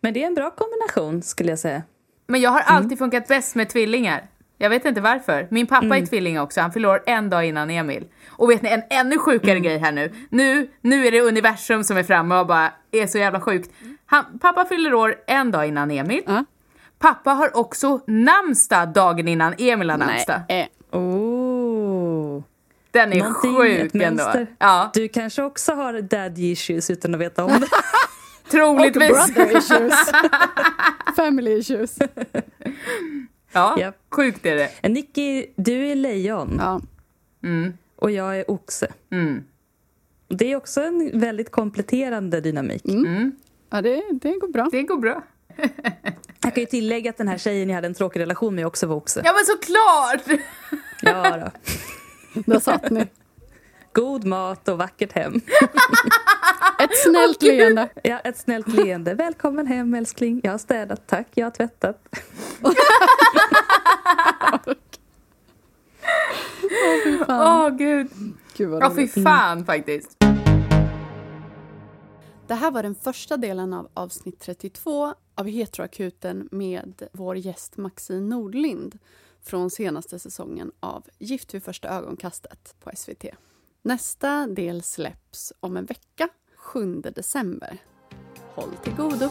Men det är en bra kombination, skulle jag säga. Men jag har alltid funkat bäst med tvillingar. Jag vet inte varför. Min pappa är tvilling också. Han fyller år en dag innan Emil. Och vet ni, en ännu sjukare grej här nu. nu. Nu är det universum som är framme och bara är så jävla sjukt. Han, pappa fyller år en dag innan Emil. Ja. Pappa har också namnsdag dagen innan Emil har namnsdag. Nej, eh, Oh. Den är Någonting, sjuk ändå. Ja, Du kanske också har daddy issues utan att veta om det. [laughs] troligtvis. brother issues. [laughs] Family issues. Ja, Japp. sjukt är det. Nicky, du är lejon Ja. Mm, och jag är oxe. mm, Det är också en väldigt kompletterande dynamik. Ja, det, det går bra. det går bra. [laughs] Jag kan ju tillägga att den här tjejen jag hade en tråkig relation med också var oxe. Ja men såklart! [laughs] Ja då. [laughs] Där satt ni. God mat och vackert hem. Ett snällt leende. Ja, ett snällt leende. Välkommen hem älskling. Jag har städat, tack. Jag har tvättat. Åh gud. Gud vad Ja fy roligt. fan faktiskt. Det här var den första delen av avsnitt 32 av Heteroakuten med vår gäst Maxine Nordlind från senaste säsongen av Gift vid första ögonkastet på SVT. Nästa del släpps om en vecka, 7 december. Håll till godo!